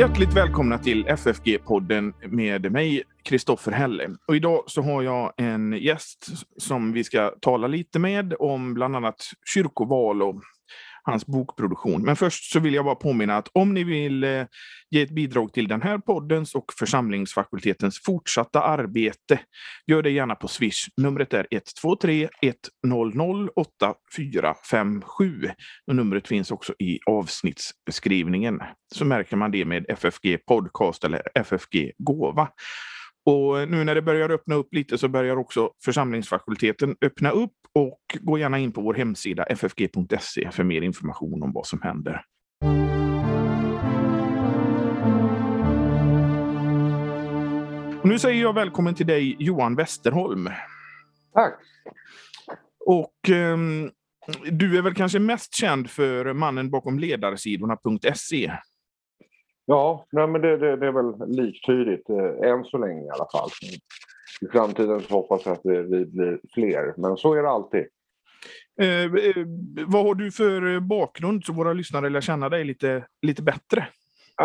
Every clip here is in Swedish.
Hjärtligt välkomna till FFG-podden med mig, Kristoffer Helle. Och idag så har jag en gäst som vi ska tala lite med om bland annat kyrkoval och hans bokproduktion. Men först så vill jag bara påminna att om ni vill eh, ge ett bidrag till den här poddens och församlingsfakultetens fortsatta arbete, gör det gärna på Swish. Numret är 123 100 8457. Och numret finns också i avsnittsbeskrivningen. Så märker man det med FFG Podcast eller FFG Gåva. Och nu när det börjar öppna upp lite så börjar också församlingsfakulteten öppna upp och gå gärna in på vår hemsida ffg.se för mer information om vad som händer. Och nu säger jag välkommen till dig Johan Westerholm. Tack. Och um, du är väl kanske mest känd för mannen bakom ledarsidorna.se? Ja, nej, men det, det, det, är väl liktydigt, eh, än så länge i alla fall. I framtiden så hoppas jag att vi, blir fler, men så är det alltid. Eh, eh, vad har du för bakgrund så våra lyssnare lär känna dig lite, lite bättre?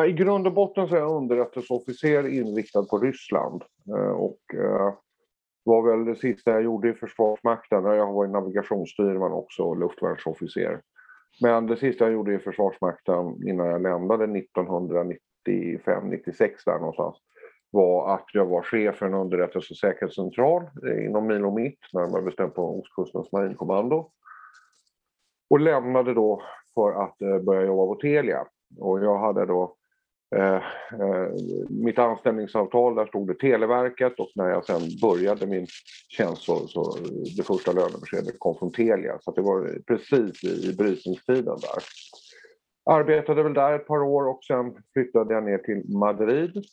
I grund och botten så är jag underrättelseofficer inriktad på Ryssland. Eh, och eh, var väl det sista jag gjorde i Försvarsmakten. Jag har varit navigationsstyrman också och luftvärnsofficer. Men det sista jag gjorde i Försvarsmakten innan jag lämnade 1995-96 där någonstans var att jag var chef för en underrättelse och säkerhetscentral eh, inom Milo Mitt, närmare bestämt på Ostkustens marinkommando. Och lämnade då för att eh, börja jobba på Telia. Och jag hade då eh, eh, mitt anställningsavtal, där stod det Televerket och när jag sen började min tjänst så, så det första lönebeskedet kom från Telia. Så det var precis i, i brytningstiden där. Arbetade väl där ett par år och sen flyttade jag ner till Madrid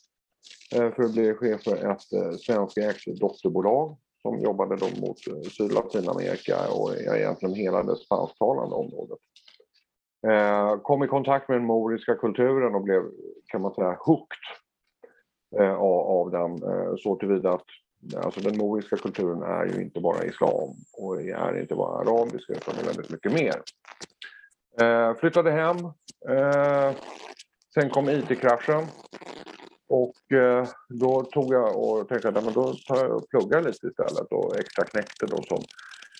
Eh, för att bli chef för ett eh, svenskägt dotterbolag som jobbade då mot eh, Syd och Latinamerika och egentligen hela det spansktalande området. Kom i kontakt med den moriska kulturen och blev, kan man säga, hooked av, den så tillvida att alltså den moriska kulturen är ju inte bara islam och är inte bara arabisk utan väldigt mycket mer. Eh, flyttade hem. Eh, sen kom IT-kraschen. Och eh, då tog jag och tänkte att men då tar jag och pluggar lite istället och extra knäckte då som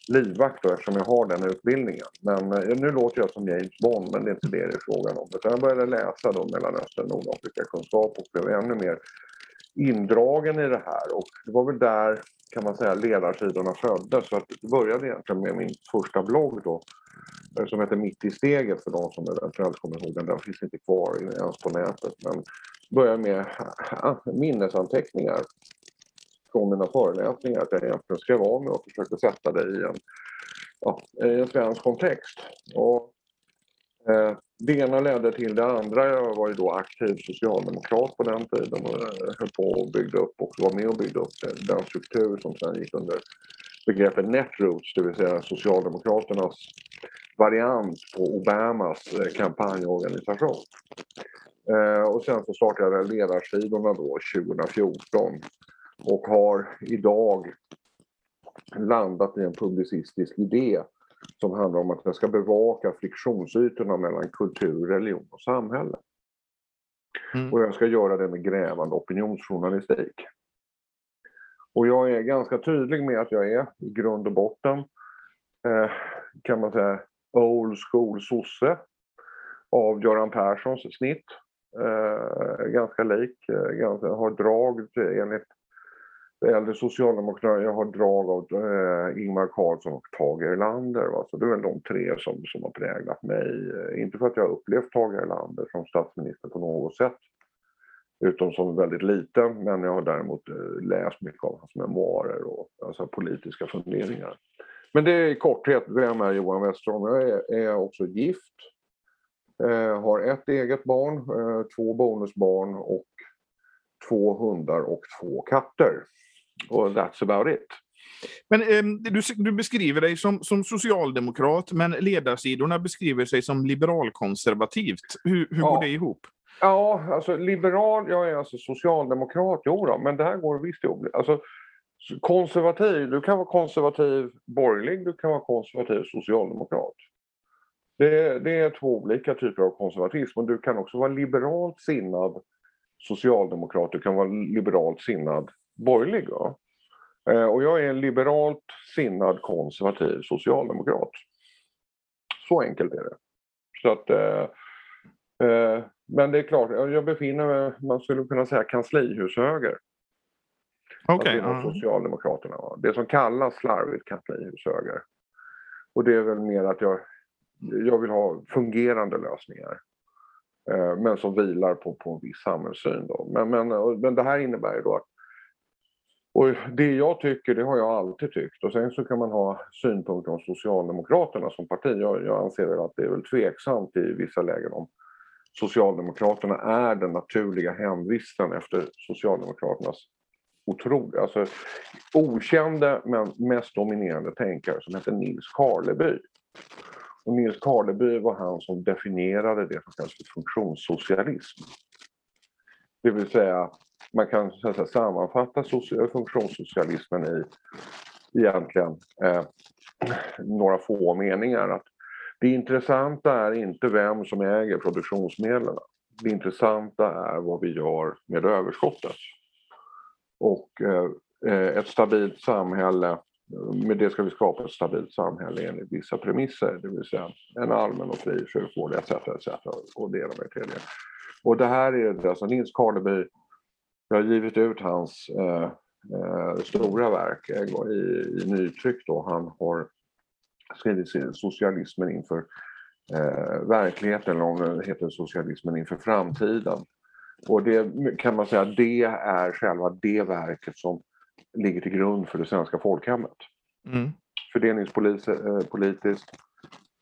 livvakt då eftersom jag har den utbildningen. Men eh, nu låter jag som James Bond, men det är inte det det är frågan om. Utan jag började läsa då Mellanöstern och Nordafrika-kunskap och blev ännu mer indragen i det här. Och det var väl där, kan man säga, ledarsidorna föddes. Så att det började egentligen med min första blogg då, eh, som heter Mitt i steget för de som eventuellt kommer ihåg den. Den finns inte kvar ens på nätet. Men började med minnesanteckningar från mina föreläsningar att jag egentligen skrev av mig och försökte sätta det i en, ja, i en svensk kontext. Och, eh, det ena ledde till det andra. Jag var ju då aktiv socialdemokrat på den tiden och eh, höll på och byggde upp och var med och byggde upp den struktur som sen gick under begreppet Netroots, det vill säga Socialdemokraternas variant på Obamas eh, kampanjorganisation. Eh, och sen så startade jag ledarsidorna då 2014 och har idag landat i en publicistisk idé som handlar om att jag ska bevaka friktionsytorna mellan kultur, religion och samhälle. Mm. Och jag ska göra det med grävande opinionsjournalistik. Och jag är ganska tydlig med att jag är i grund och botten, eh, kan man säga, old school sosse av Göran Perssons snitt. Eh, ganska lik, eh, ganska, har drag eh, enligt äldre socialdemokrater, jag har drag av eh, Ingmar Carlsson och Tage Erlander. Va? Så det är väl de tre som, som har präglat mig. Inte för att jag har upplevt Tage Erlander som statsminister på något sätt, utom som väldigt liten, men jag har däremot läst mycket av hans memoarer och alltså, politiska funderingar. Men det är i korthet, vem är Johan Westerholm? Jag är, är också gift, har ett eget barn, eh, två bonusbarn och två hundar och två katter. Och that's about it. Men eh, du, du, beskriver dig som, som socialdemokrat, men ledarsidorna beskriver sig som liberalkonservativt. Hur, hur ja. går det ihop? Ja, alltså liberal, jag är alltså socialdemokrat, jo då, men det här går visst ihop. Alltså, konservativ, du kan vara konservativ borgerlig, du kan vara konservativ socialdemokrat. Det, det, är två olika typer av konservatism och du kan också vara liberalt sinnad socialdemokrat, du kan vara liberalt sinnad borgerlig. Va? Eh, och jag är en liberalt sinnad konservativ socialdemokrat. Så enkelt är det. Så att, eh, eh, men det är klart, jag befinner mig, man skulle kunna säga kanslihushöger. Okej. Okay, alltså Socialdemokraterna. Det som kallas slarvigt kanslihushöger. Och det är väl mer att jag, jag vill ha fungerande lösningar. Eh, men som vilar på, på en viss samhällssyn. Då. Men, men, eh, men det här innebär ju då att och det jag tycker, det har jag alltid tyckt. Och sen så kan man ha synpunkter om Socialdemokraterna som parti. Jag, jag anser att det är väl tveksamt i vissa lägen om Socialdemokraterna är den naturliga hemvisten efter Socialdemokraternas otroliga, alltså okände men mest dominerande tänkare som hette Nils Karleby. Och Nils Karleby var han som definierade det som kallas för funktionssocialism. Det vill säga, man kan så att säga, sammanfatta funktionssocialismen i egentligen eh, några få meningar. Att det intressanta är inte vem som äger produktionsmedlen. Det intressanta är vad vi gör med överskottet. Och eh, eh ett stabilt samhälle, med det ska vi skapa ett stabilt samhälle enligt vissa premisser, det vill säga en allmän och fri sjukvård etc. etc. och det ena med tredje. Och det här är alltså Nils Karleby, jag har givit ut hans eh, eh, stora verk i, i nytryck då. Han har skrivit Socialismen inför eh, verkligheten, eller om den heter Socialismen inför framtiden. Och det kan man säga, det är själva det verket som ligger till grund för det svenska folkhemmet. Mm. Fördelningspolitiskt, eh,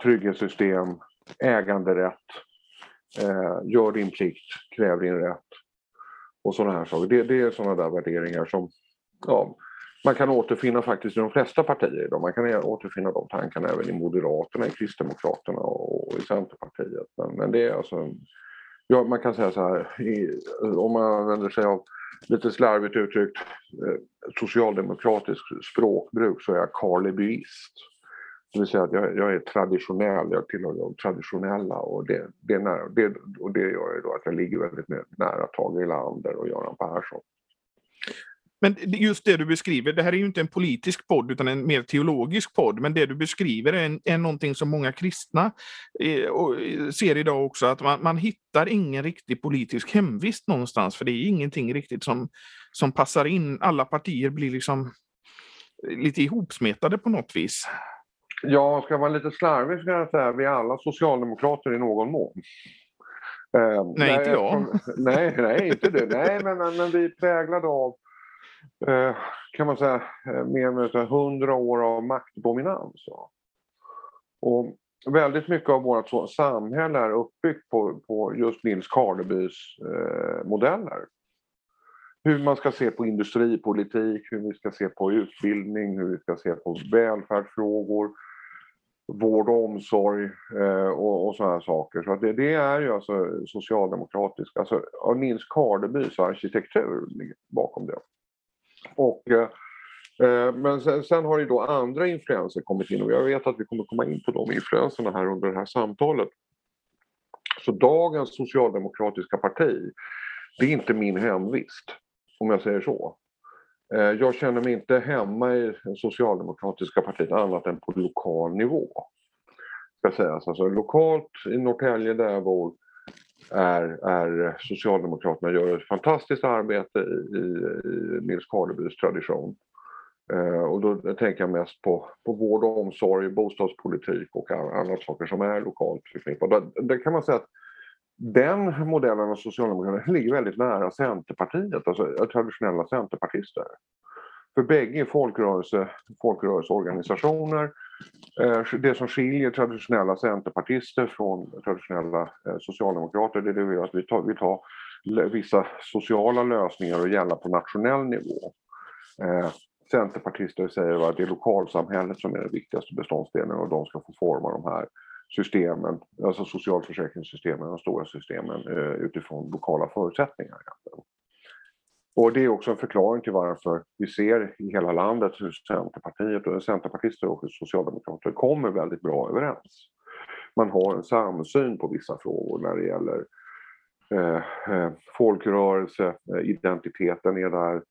trygghetssystem, äganderätt, eh, gör din plikt, kräv din rätt och sådana här saker. Det, det är sådana där värderingar som ja, man kan återfinna faktiskt i de flesta partier idag. Man kan återfinna de tankarna även i Moderaterna, i Kristdemokraterna och i Centerpartiet. Men, men det är alltså ja, man kan säga så här, i, om man använder sig av lite slarvigt uttryckt eh, socialdemokratisk språkbruk så är jag karlebyist. Det vill säga att jag, jag är traditionell, jag tillhör de traditionella och det, det, nära, det, och det gör ju då att jag ligger väldigt nära Tage Erlander och Göran Persson. Men just det du beskriver, det här är ju inte en politisk podd utan en mer teologisk podd, men det du beskriver är, en, är någonting som många kristna eh, och, ser idag också, att man, man hittar ingen riktig politisk hemvist någonstans, för det är ingenting riktigt som, som passar in. Alla partier blir liksom lite ihopsmetade på något vis. Ja, ska jag vara lite slarvig så kan jag säga att vi är alla socialdemokrater i någon mån. Eh, nej, nej, inte jag. Nej, nej, inte du. Nej, men, men, vi är präglade av Eh, Eh, kan man säga, eh, mer än hundra år av maktdominans. Och väldigt mycket av vårt samhälle är uppbyggt på, på just Nils Karlebys eh, modeller. Hur man ska se på industripolitik, hur vi ska se på utbildning, hur vi ska se på välfärdsfrågor, vård och omsorg eh, och, och sådana saker. Så det, det, är ju alltså socialdemokratiskt, alltså Nils Karlebys arkitektur bakom det. Och, eh, eh, men sen, sen, har ju då andra influenser kommit in och jag vet att vi kommer komma in på de influenserna här under det här samtalet. Så dagens socialdemokratiska parti, det är inte min hemvist, om jag säger så. Eh, jag känner mig inte hemma i det socialdemokratiska partiet annat än på lokal nivå. Ska sägas. Alltså, lokalt i Norrtälje där jag bor är, är Socialdemokraterna gör ett fantastiskt arbete i, i, i Nils Karlebys tradition. Eh, och då tänker jag mest på, på vård och omsorg, bostadspolitik och andra saker som är lokalt förknippade. Där kan man säga att den modellen av Socialdemokraterna ligger väldigt nära Centerpartiet, alltså eh, traditionella centerpartister. För bägge är folkrörelse, folkrörelseorganisationer. Eh, det som skiljer traditionella centerpartister från traditionella eh, socialdemokrater det är att vi tar, vi tar vissa sociala lösningar och gälla på nationell nivå. Eh, centerpartister säger att det är lokalsamhället som är den viktigaste beståndsdelen och de ska få forma de här systemen, alltså socialförsäkringssystemen, de stora systemen utifrån lokala förutsättningar. Och det är också en förklaring till varför vi ser i hela landet hur Centerpartiet och Centerpartister och Socialdemokrater kommer väldigt bra överens. man har en samsyn på vissa frågor när det gäller eh, eh folkrörelse, eh, identiteten är där,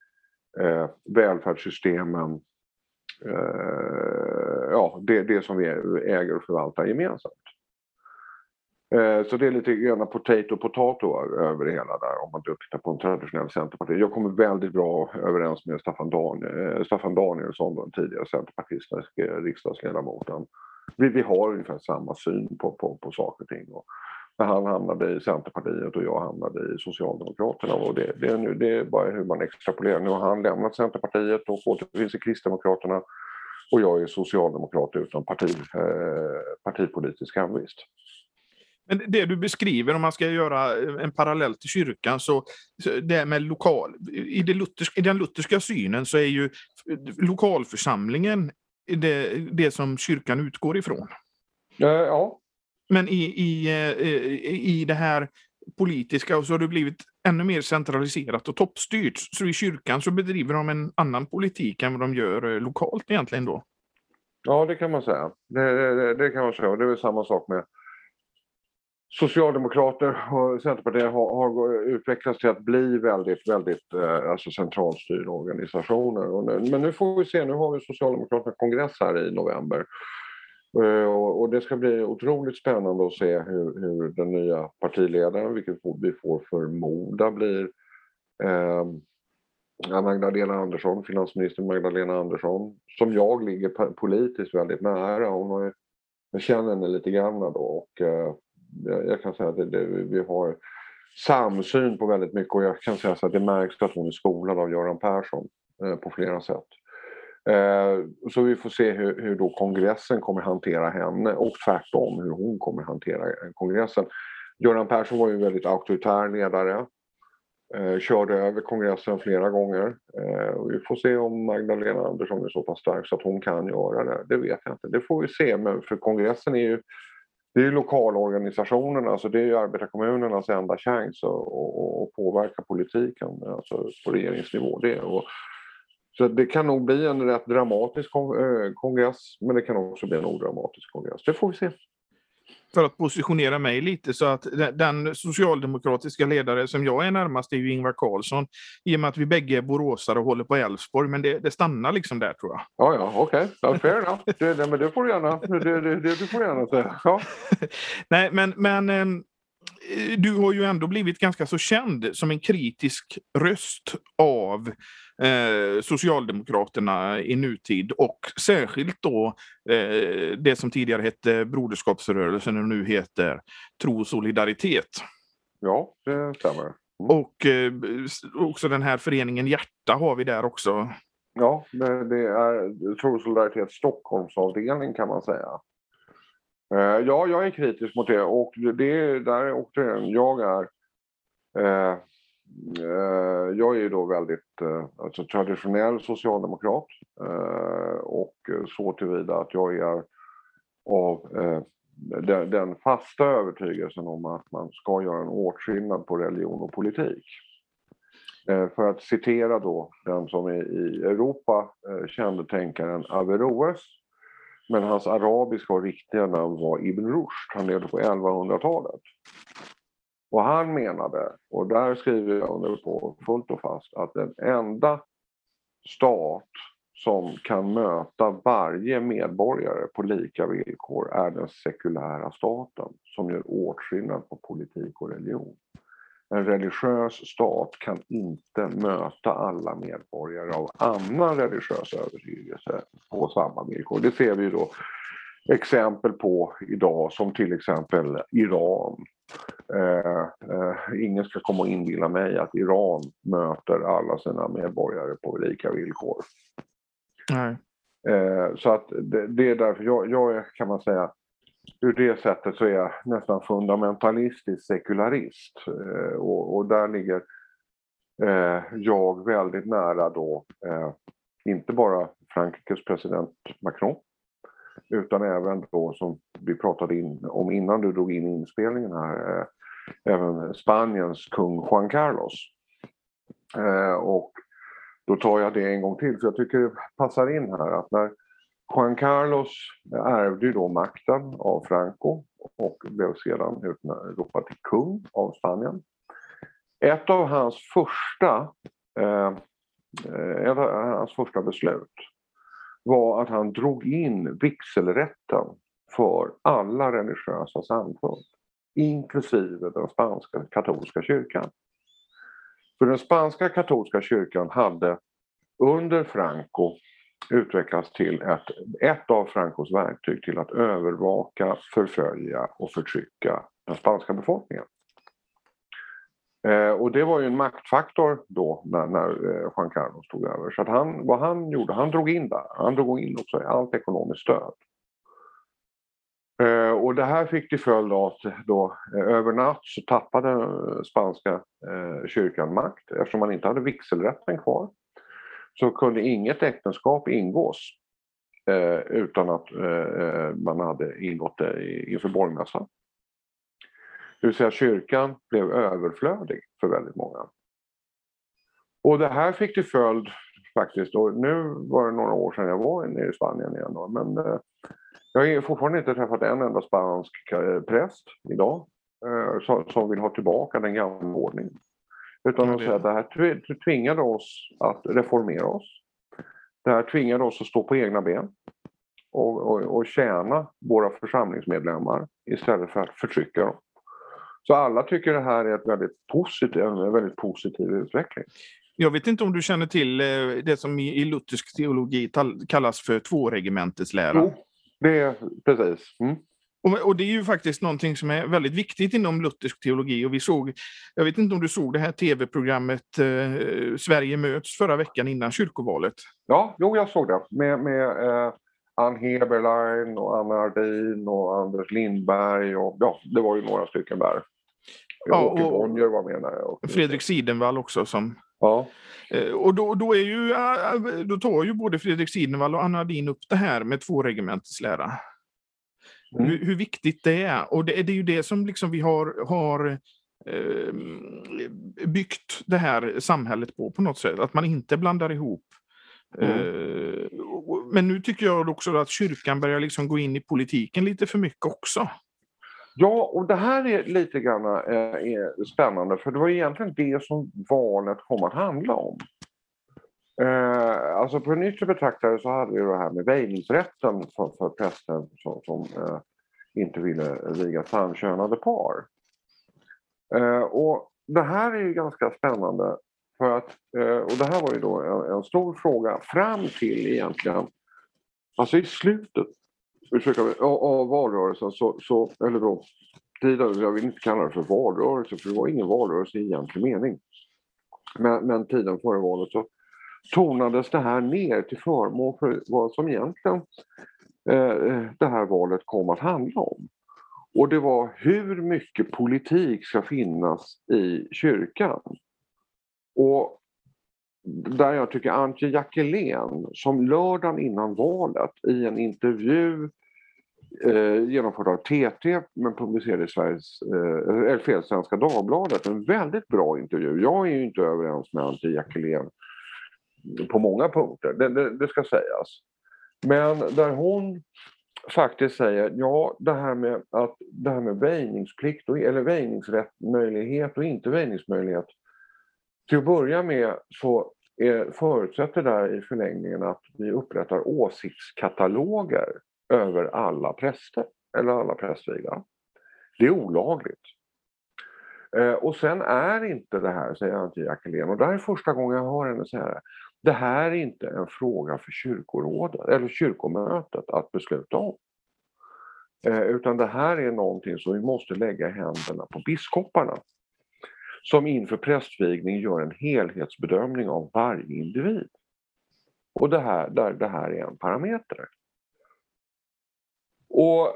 eh, välfärdssystemen, eh, ja, det, det som vi äger och förvaltar gemensamt. Eh, så det är lite grann potato potato över det hela där om man tittar på en traditionell centerparti. Jag kommer väldigt bra överens med Staffan, Dan eh, Staffan Danielsson, den tidigare centerpartistiska riksdagsledamoten. Vi, vi har ungefär samma syn på, på, på saker och ting. Och när han hamnade i Centerpartiet och jag hamnade i Socialdemokraterna. Och det, det, är nu, det är bara hur man extrapolerar. Nu har han lämnat Centerpartiet och återfinns i Kristdemokraterna och jag är socialdemokrat utan parti, eh, partipolitisk hemvist. Men det du beskriver, om man ska göra en parallell till kyrkan, så det med lokal... I, det lutherska, I den lutherska synen så är ju lokalförsamlingen det, det som kyrkan utgår ifrån. Ja. Men i, i, i det här politiska så har det blivit ännu mer centraliserat och toppstyrt. Så i kyrkan så bedriver de en annan politik än vad de gör lokalt egentligen då. Ja, det kan man säga. Det, det, det kan man säga. Det är väl samma sak med Socialdemokrater och Centerpartiet har, har, utvecklats till att bli väldigt, väldigt eh, alltså centralstyrda organisationer. Nu, men nu får vi se, nu har vi Socialdemokraterna kongress här i november. Eh, och, och, det ska bli otroligt spännande att se hur, hur den nya partiledaren, vilket vi får förmoda blir eh, Magdalena Andersson, finansminister Magdalena Andersson, som jag ligger politiskt väldigt nära. Hon har, jag känner henne lite grann då och eh, jag kan säga att det, det, vi har samsyn på väldigt mycket och jag kan säga så att det märks att hon är skolad av Göran Persson eh, på flera sätt. Eh, så vi får se hur, hur då kongressen kommer hantera henne och tvärtom hur hon kommer hantera eh, kongressen. Göran Persson var ju en väldigt auktoritär ledare. Eh, körde över kongressen flera gånger. Eh, och vi får se om Magdalena Andersson är så pass stark så att hon kan göra det. Det vet jag inte. Det får vi se. Men för kongressen är ju det är lokalorganisationerna, alltså det är ju arbetarkommunernas enda chans att, att, påverka politiken alltså på regeringsnivå. Det. Och, så det kan nog bli en rätt dramatisk eh, kongress, men det kan också bli en odramatisk kongress. Det får vi se för att positionera mig lite så att den socialdemokratiska ledare som jag är närmast är ju Ingvar Carlsson. I och med att vi bägge är boråsare och håller på Älvsborg, men det, det, stannar liksom där tror jag. Ja, ja, okej. Okay. fair enough. Det, det, men det får du gärna, det, det, det, får du gärna säga. Ja. Nej, men, men ehm, du har ju ändå blivit ganska så känd som en kritisk röst av eh, Socialdemokraterna i nutid och särskilt då eh, det som tidigare hette Broderskapsrörelsen och nu heter Tro och solidaritet. Ja, det stämmer. Mm. Och eh, också den här föreningen Hjärta har vi där också. Ja, det, är Tro och solidaritet Stockholmsavdelning kan man säga. Eh, ja, jag är kritisk mot det och det där återigen, jag är eh, Eh, jag är ju då väldigt eh, alltså traditionell socialdemokrat eh, och så tillvida att jag är av den, fasta övertygelsen om att man ska göra en åtskillnad på religion och politik. För att citera då den som är i Europa kände tänkaren Averroes men hans arabiska och riktiga namn var Ibn Rushd. Han levde på 1100-talet. Och han menade, och där skriver jag under på fullt och fast, att den enda stat som kan möta varje medborgare på lika villkor är den sekulära staten som gör åtskillnad på politik och religion. En religiös stat kan inte möta alla medborgare av annan religiös övertygelse på samma villkor. Det ser vi då exempel på idag som till exempel Iran. Eh, eh, ingen ska komma och inbilla mig att Iran möter alla sina medborgare på lika villkor. Nej. Eh, så att det, det, är därför jag, jag är, kan man säga, ur det sättet så är jag nästan fundamentalistisk sekularist. Eh, och, och, där ligger eh, jag väldigt nära då, inte bara Frankrikes president Macron, utan även då som vi pratade in, om innan du drog in inspelningen här, eh, även Spaniens kung Juan Carlos. Eh, och då tar jag det en gång till, för jag tycker det passar in här att när Juan Carlos ärvde ju då makten av Franco och blev sedan utropad till kung av Spanien. Ett av hans första, eh, eh ett av hans första beslut var att han drog in vigselrätten för alla religiösa samfund, inklusive den spanska katolska kyrkan. För den spanska katolska kyrkan hade under Franco utvecklats till ett, ett av Francos verktyg till att övervaka, förfölja och förtrycka den spanska befolkningen. Eh, och det var ju en maktfaktor då när, när eh, Juan Carlos tog över. Så att han, vad han gjorde, han drog in där. Han drog in också allt ekonomiskt stöd. Eh, och det här fick till följd av att då, eh, över natt så tappade eh, spanska eh, kyrkan makt eftersom man inte hade vigselrätten kvar. Så kunde inget äktenskap ingås eh, utan att eh, man hade ingått det inför borgmässan. Det vill säga kyrkan blev överflödig för väldigt många. Och det här fick till följd faktiskt, och nu var det några år sedan jag var nere i Spanien igen, men eh, jag har fortfarande inte träffat en enda spansk präst idag eh, som, som vill ha tillbaka den gamla ordningen. Utan de säger att det här tvingade oss att reformera oss. Det här tvingade oss att stå på egna ben och, och, och tjäna våra församlingsmedlemmar istället för att förtrycka dem. Så alla tycker det här är ett väldigt positiv, en väldigt positiv utveckling. Jag vet inte om du känner till eh, det som i luthersk teologi kallas för tvåregementeslära? Jo, det är precis. Mm. Och, och, det är ju faktiskt någonting som är väldigt viktigt inom luthersk teologi. Och vi såg, jag vet inte om du såg det här tv-programmet eh, Sverige möts förra veckan innan kyrkovalet? Ja, jo jag såg det. Med, med eh, Ann Heberlein och Anna Ardin och Anders Lindberg och ja, det var ju några stycken där. Ja, Åke Bonnier var med där. Fredrik Sidenvall också som... Ja. Eh, och då, då, är ju, då tar ju både Fredrik Sidenvall och Anna Ardin upp det här med tvåregementeslära. Mm. Hur, hur, viktigt det är. Och det, det är ju det som liksom vi har, har eh, byggt det här samhället på, på något sätt. Att man inte blandar ihop Mm. Eh, men nu tycker jag också att kyrkan börjar liksom gå in i politiken lite för mycket också. Ja, och det här är lite grann eh, är spännande för det var egentligen det som valet kom att handla om. Eh, alltså på en yttre betraktare så hade vi det här med väjningsrätten för, för präster som, som eh, inte ville viga samkönade par. Eh, och det här är ju ganska spännande för att, eh, och det här var ju då en, en stor fråga fram till egentligen, alltså i slutet ursäkta mig, av valrörelsen så, så eller då, tiden, jag vill inte kalla det för valrörelse för det var ingen valrörelse i egentlig mening. Men, men tiden före valet så tonades det här ner till förmån för vad som egentligen eh, eh det här valet kom att handla om. Och det var hur mycket politik ska finnas i kyrkan. Och där jag tycker Antje Jackelén som lördagen innan valet i en intervju eh, genomförd av TT men publicerad i Sveriges, eh, eller fel, Svenska Dagbladet. En väldigt bra intervju. Jag är ju inte överens med Antje Jackelén på många punkter, det, det, det, ska sägas. Men där hon faktiskt säger, ja det här med, att, det här med väjningsplikt, och, eller väjningsrätt möjlighet och inte väjningsmöjlighet. Till att börja med så är, förutsätter där i förlängningen att vi upprättar åsiktskataloger över alla präster eller alla prästvigda. Det är olagligt. Eh, och sen är inte det här, säger Antje Jackelén, och det här är första gången jag hör henne säga det. Det här är inte en fråga för kyrkorådet eller kyrkomötet att besluta om. Eh, utan det här är någonting som vi måste lägga i händerna på biskoparna. Som inför prästvigning gör en helhetsbedömning av varje individ. Och det här, där, det här är en parameter. Och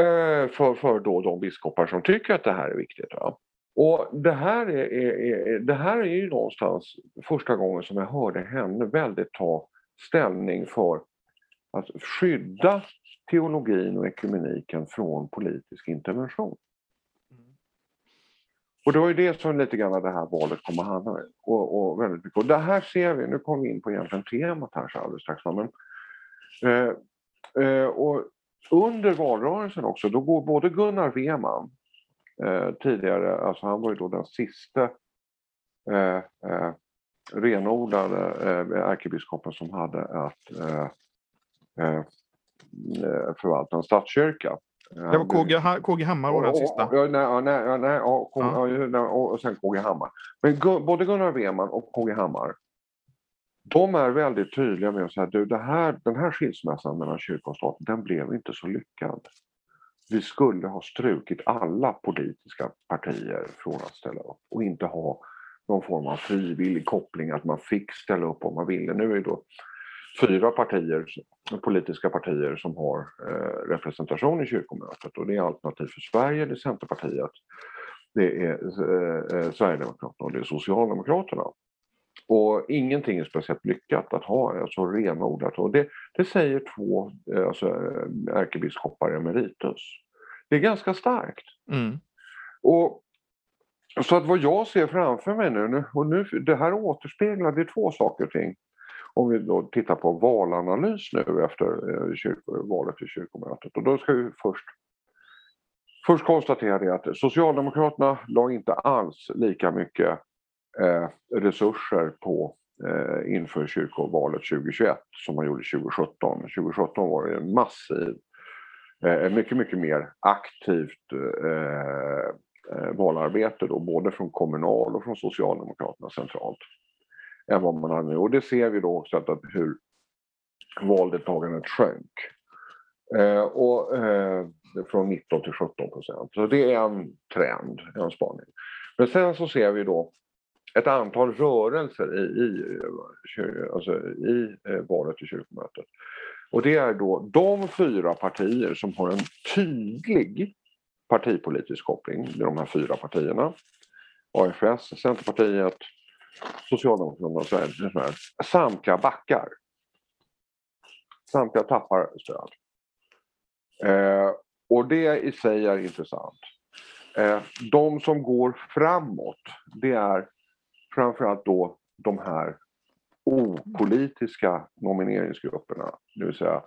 eh, för, för då de biskopar som tycker att det här är viktigt. Va? Och det här är, är, är, det här är ju någonstans första gången som jag hörde henne väldigt ta ställning för att skydda teologin och ekumeniken från politisk intervention. Och det var ju det som lite grann det här valet kom att handla om. Och, och, väldigt mycket. och det här ser vi, nu kommer vi in på egentligen temat här så alldeles strax. Men, eh, Eh, och under valrörelsen också, då går både Gunnar Weman, eh, tidigare, alltså han var ju då den sista eh, eh, renodlade eh, ärkebiskopen som hade att eh, eh, förvalta en statskyrka. Det var KG, KG Hammar var den sista. Ja, nej, nej, nej, och, ja. och sen KG Hammar. Men både Gunnar Weman och KG Hammar de är väldigt tydliga med att säga du, det här, den här skilsmässan mellan kyrka och stat, den blev inte så lyckad. Vi skulle ha strukit alla politiska partier från att ställa upp och inte ha någon form av frivillig koppling, att man fick ställa upp om man ville. Nu är det då fyra partier, politiska partier som har eh, representation i kyrkomötet och det är Alternativ för Sverige, det är Centerpartiet, det är eh, eh Sverigedemokraterna och det är Socialdemokraterna. Och ingenting är speciellt lyckat att ha alltså renodlat. Och det, det säger två eh, alltså, eh, ärkebiskopar emeritus. Det är ganska starkt. Mm. Och så att vad jag ser framför mig nu, och nu det här återspeglar det två saker och ting. Om vi då tittar på valanalys nu efter eh, kyrko, valet till kyrkomötet. Och då ska vi först, först konstatera det att Socialdemokraterna la inte alls lika mycket Eh, resurser på eh, inför kyrkovalet 2021 som man gjorde 2017. 2017 var det en massiv, eh, mycket, mycket mer aktivt eh, eh, valarbete då, både från kommunal och från Socialdemokraterna centralt än vad man hade nu. Och det ser vi då också att, att hur valdeltagandet sjönk. Eh, och, eh, från 19 till 17 procent. Så det är en trend, en spaning. Men sen så ser vi då ett antal rörelser i, i, eh, alltså i eh, valet till kyrkomötet. Och det är då de fyra partier som har en tydlig partipolitisk koppling, det är de här fyra partierna. AFS, Centerpartiet, Socialdemokraterna och Sverigedemokraterna. Samtliga backar. Samtliga tappar stöd. Eh, och det i sig är intressant. Eh, de som går framåt, det är framförallt då de här opolitiska nomineringsgrupperna, det vill säga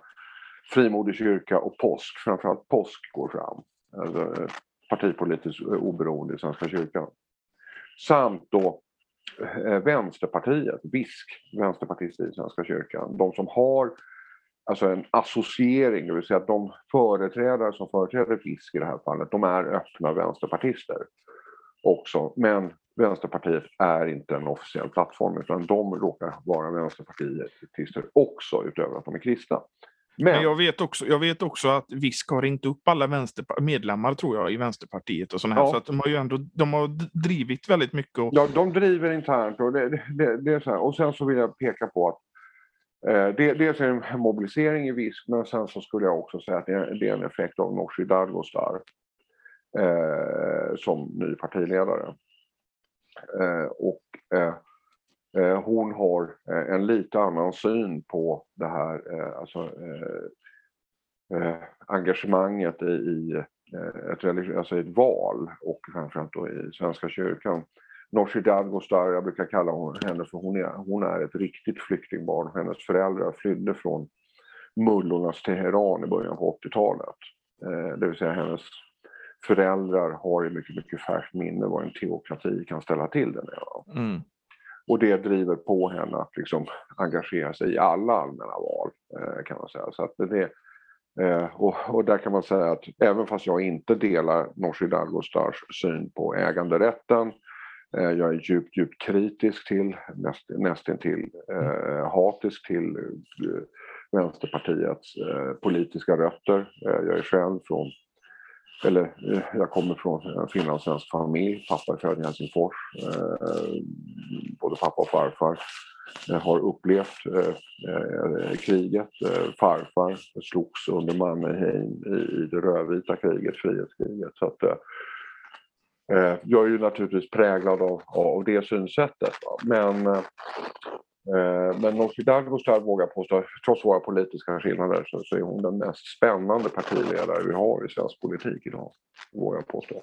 Frimodig kyrka och påsk, framförallt påsk går fram. Alltså eh, partipolitiskt oberoende i Svenska kyrkan. Samt då eh, Vänsterpartiet, VISK, vänsterpartister i Svenska kyrkan. De som har alltså en associering, det vill säga att de företrädare som företräder VISK i det här fallet, de är öppna vänsterpartister också. Men Vänsterpartiet är inte en officiell plattform utan de råkar vara vänsterpartister också utöver att de är kristna. Men, Men jag, vet också, jag vet också att VISK har inte upp alla medlemmar tror jag i Vänsterpartiet och sådana här. Så att de har ju ändå de har drivit väldigt mycket. Och... Ja, de driver internt och det, det, det är så här. Och sen så vill jag peka på att eh, det, dels är det en mobilisering i VISK men sen så skulle jag också säga att det är, det är en effekt av Nooshi Dadgostar eh, som ny partiledare. Eh, och eh, eh, hon har eh, en lite annan syn på det här alltså, engagemanget i ett, alltså ett val och framförallt då i Svenska kyrkan. Nooshi Dadgostar, jag brukar kalla henne för hon är, hon är ett riktigt flyktingbarn. Hennes föräldrar flydde från mullornas Teheran i början på 80-talet. det vill säga hennes föräldrar har ju mycket, mycket färskt minne vad en teokrati kan ställa till det med. Mm. Och det driver på henne att liksom engagera sig i alla allmänna val eh, kan man säga. Så att det, eh, och, och, där kan man säga att även fast jag inte delar Nooshi Dadgostars syn på äganderätten eh, jag är djupt, djupt kritisk till, näst, nästintill eh, hatisk till eh, Vänsterpartiets eh, politiska rötter. jag är själv från eller eh, jag kommer från en finlandssvensk familj. Pappa är född i Helsingfors. Eh, både pappa och farfar eh, har upplevt kriget. Farfar slogs under Mannerheim i det rödvita kriget, frihetskriget. Så att, jag är ju naturligtvis präglad av, av det synsättet. Men men Nooshi Dadgostar vågar påstå, trots våra politiska skillnader, så, så är hon den mest spännande partiledare vi har i svensk politik idag. Vågar jag påstå.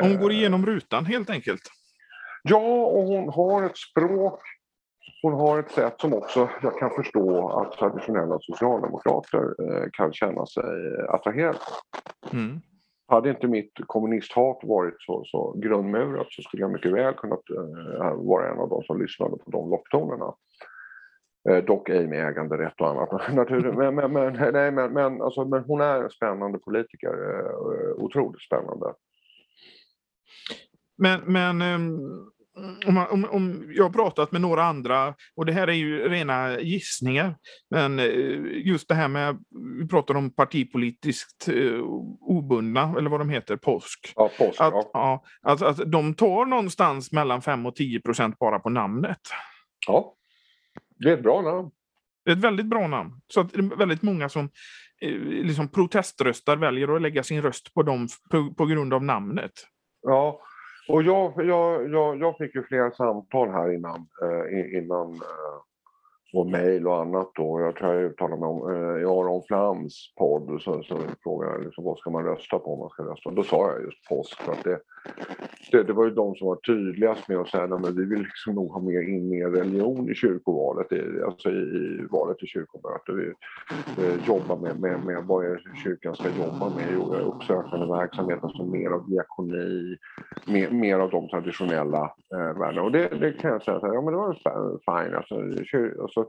Hon går igenom rutan helt enkelt? Ja, och hon har ett språk hon har ett sätt som också jag kan förstå att traditionella socialdemokrater eh, kan känna sig attraherade mm. Hade inte mitt kommunisthat varit så, så grundmurat så skulle jag mycket väl kunnat äh, vara en av de som lyssnade på de locktonerna. Eh, dock ej med äganderätt och annat. men, men, men, nej, men, men, alltså, men hon är en spännande politiker. Eh, otroligt spännande. Men, men um om, om, om, jag har pratat med några andra, och det här är ju rena gissningar, men eh, just det här med, vi pratar om partipolitiskt uh, obundna, eller vad de heter, påsk. Ja, påsk att, ja. ja att, att de tar någonstans mellan 5 och 10 procent bara på namnet. Ja, det är ett bra namn. Det är ett väldigt bra namn. Så att det är väldigt många som eh, liksom proteströstar väljer att lägga sin röst på dem på, på grund av namnet. Ja, och jag, jag, jag, jag fick ju flera samtal här innan, eh, innan eh, och mejl och annat då. Jag tror jag uttalade mig om eh, i Aron Flams podd så, så frågade jag liksom, vad ska man rösta på om man ska rösta. Då sa jag just påsk för att det, det, det var ju de som var tydligast med att säga att vi vill liksom nog ha mer in mer religion i kyrkovalet, i, alltså i, i valet till kyrkomöte. Vi eh, jobbar med, med, med vad är kyrkan ska jobba med, jo, uppsökande verksamhet, alltså mer av diakoni, mer, mer av de traditionella eh, värdena. Och det, det kan jag säga, så här, ja men det var fine. Alltså, kyr, alltså,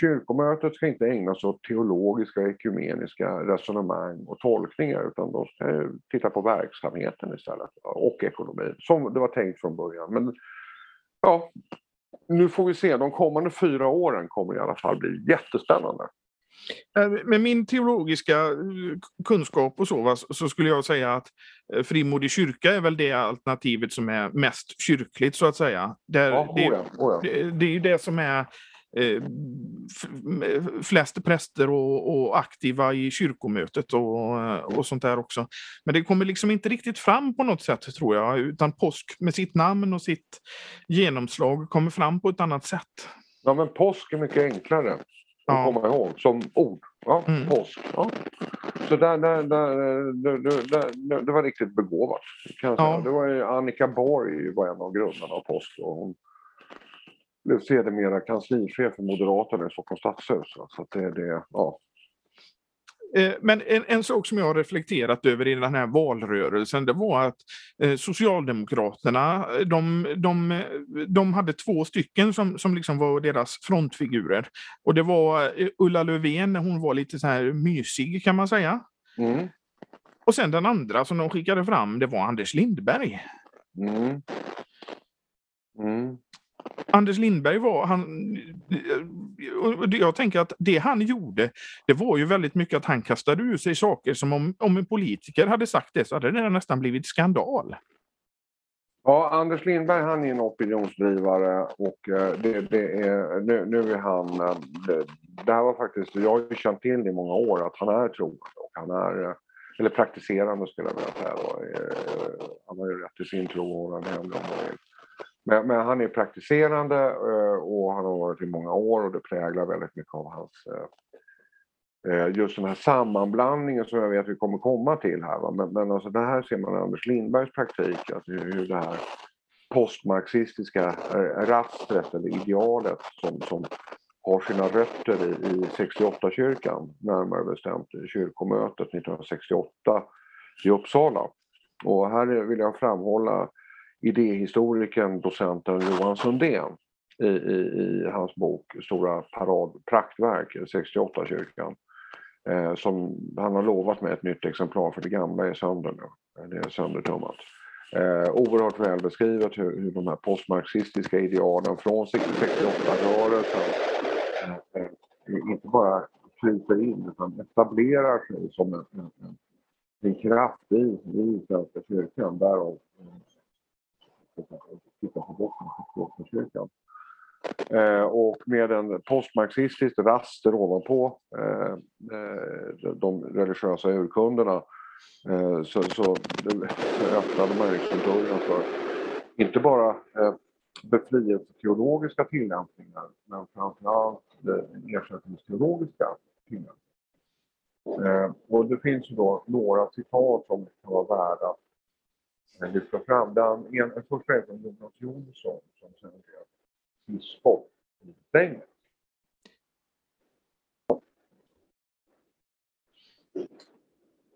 kyrkomötet ska inte ägna sig åt teologiska, ekumeniska resonemang och tolkningar utan de ska titta på verksamheten istället och ekonomin som det var tänkt från början. Men ja, nu får vi se. De kommande fyra åren kommer i alla fall bli jättespännande. Eh, med min teologiska eh, kunskap och så, så skulle jag säga att eh, frimodig kyrka är väl det alternativet som är mest kyrkligt så att säga. Där, ja, det, oh ja, oh ja. Det, det, är ju det som är flest präster och, och, aktiva i kyrkomötet och, och sånt där också. Men det kommer liksom inte riktigt fram på något sätt tror jag, utan påsk med sitt namn och sitt genomslag kommer fram på ett annat sätt. Ja, men påsk är mycket enklare att ja. komma ihåg som ord. Ja, mm. påsk. Ja. Så där, där, där, där, det var riktigt begåvat. Kan jag säga. Ja. Det var Annika Borg var en av grundarna av påsk. Och hon, blev sedermera kanslichef för Moderaterna i Stockholms stadshus. Så det, det, ja. Eh, men en, en, sak som jag har reflekterat över i den här valrörelsen, det var att eh, Socialdemokraterna, de, de, de hade två stycken som, som liksom var deras frontfigurer. Och det var eh, Ulla Löfven, hon var lite så här mysig kan man säga. Mm. Och sen den andra som de skickade fram, det var Anders Lindberg. Mm. Mm. Anders Lindberg var, han, jag tänker att det han gjorde, det var ju väldigt mycket att han kastade ur sig saker som om, om en politiker hade sagt det så hade det nästan blivit skandal. Ja, Anders Lindberg han är en opinionsdrivare och eh, det, det är, nu, nu är han... Eh, det, det, här var faktiskt, jag har ju känt till i många år att han är troende och han är, eh, eller praktiserande skulle jag vilja säga då. Han har ju rätt till sin tro och den händer om man vill. Men, men, han är praktiserande eh, och han har varit i många år och det präglar väldigt mycket av hans eh, eh, just den här sammanblandningen som jag vet vi kommer komma till här. Va? Men, men alltså det här ser man i Anders Lindbergs praktik, alltså hur det här postmarxistiska rastret eller idealet som, som har sina rötter i, i 68-kyrkan, närmare bestämt kyrkomötet 1968 i Uppsala. Och här vill jag framhålla idéhistorikern, docenten Johan Sundén i, i, i hans bok Stora parad, praktverk, 68-kyrkan. Eh, som han har lovat mig ett nytt exemplar för det gamla är sönder nu. Det är söndertummat. Eh, oerhört väl beskrivet hur, hur de här postmarxistiska idealen från 68-rörelsen eh, eh, inte bara kryper in utan etablerar sig som en, en, en kraft i, i Svenska kyrkan. Därav eh, titta på botten kyrkan. Eh, och med en postmarxistisk raster ovanpå eh, eh, de religiösa urkunderna eh, så, så öppnade man liksom dörren för inte bara eh, befrielseteologiska tillämpningar men framförallt eh, ersättningsteologiska tillämpningar. Eh, och det finns ju då några citat som kan vara värda att lyfta fram. Den, en, första är från Jonas Jonsson som sen blev biskop Sträng.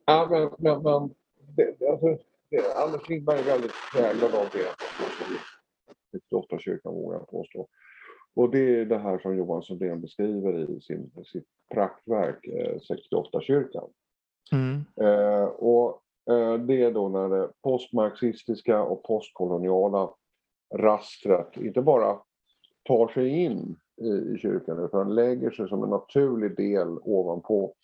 Ja, men, men, men det, alltså, det, Anders Lindberg är väldigt präglad av det. 68 kyrkan vågar jag påstå. Och det är det här som Johan Sundén beskriver i sin, sitt praktverk eh, 68-kyrkan. Mm. Eh, och Eh, det är då när det postmarxistiska och postkoloniala rastret inte bara tar sig in i, i kyrkan utan lägger sig som en naturlig del ovanpå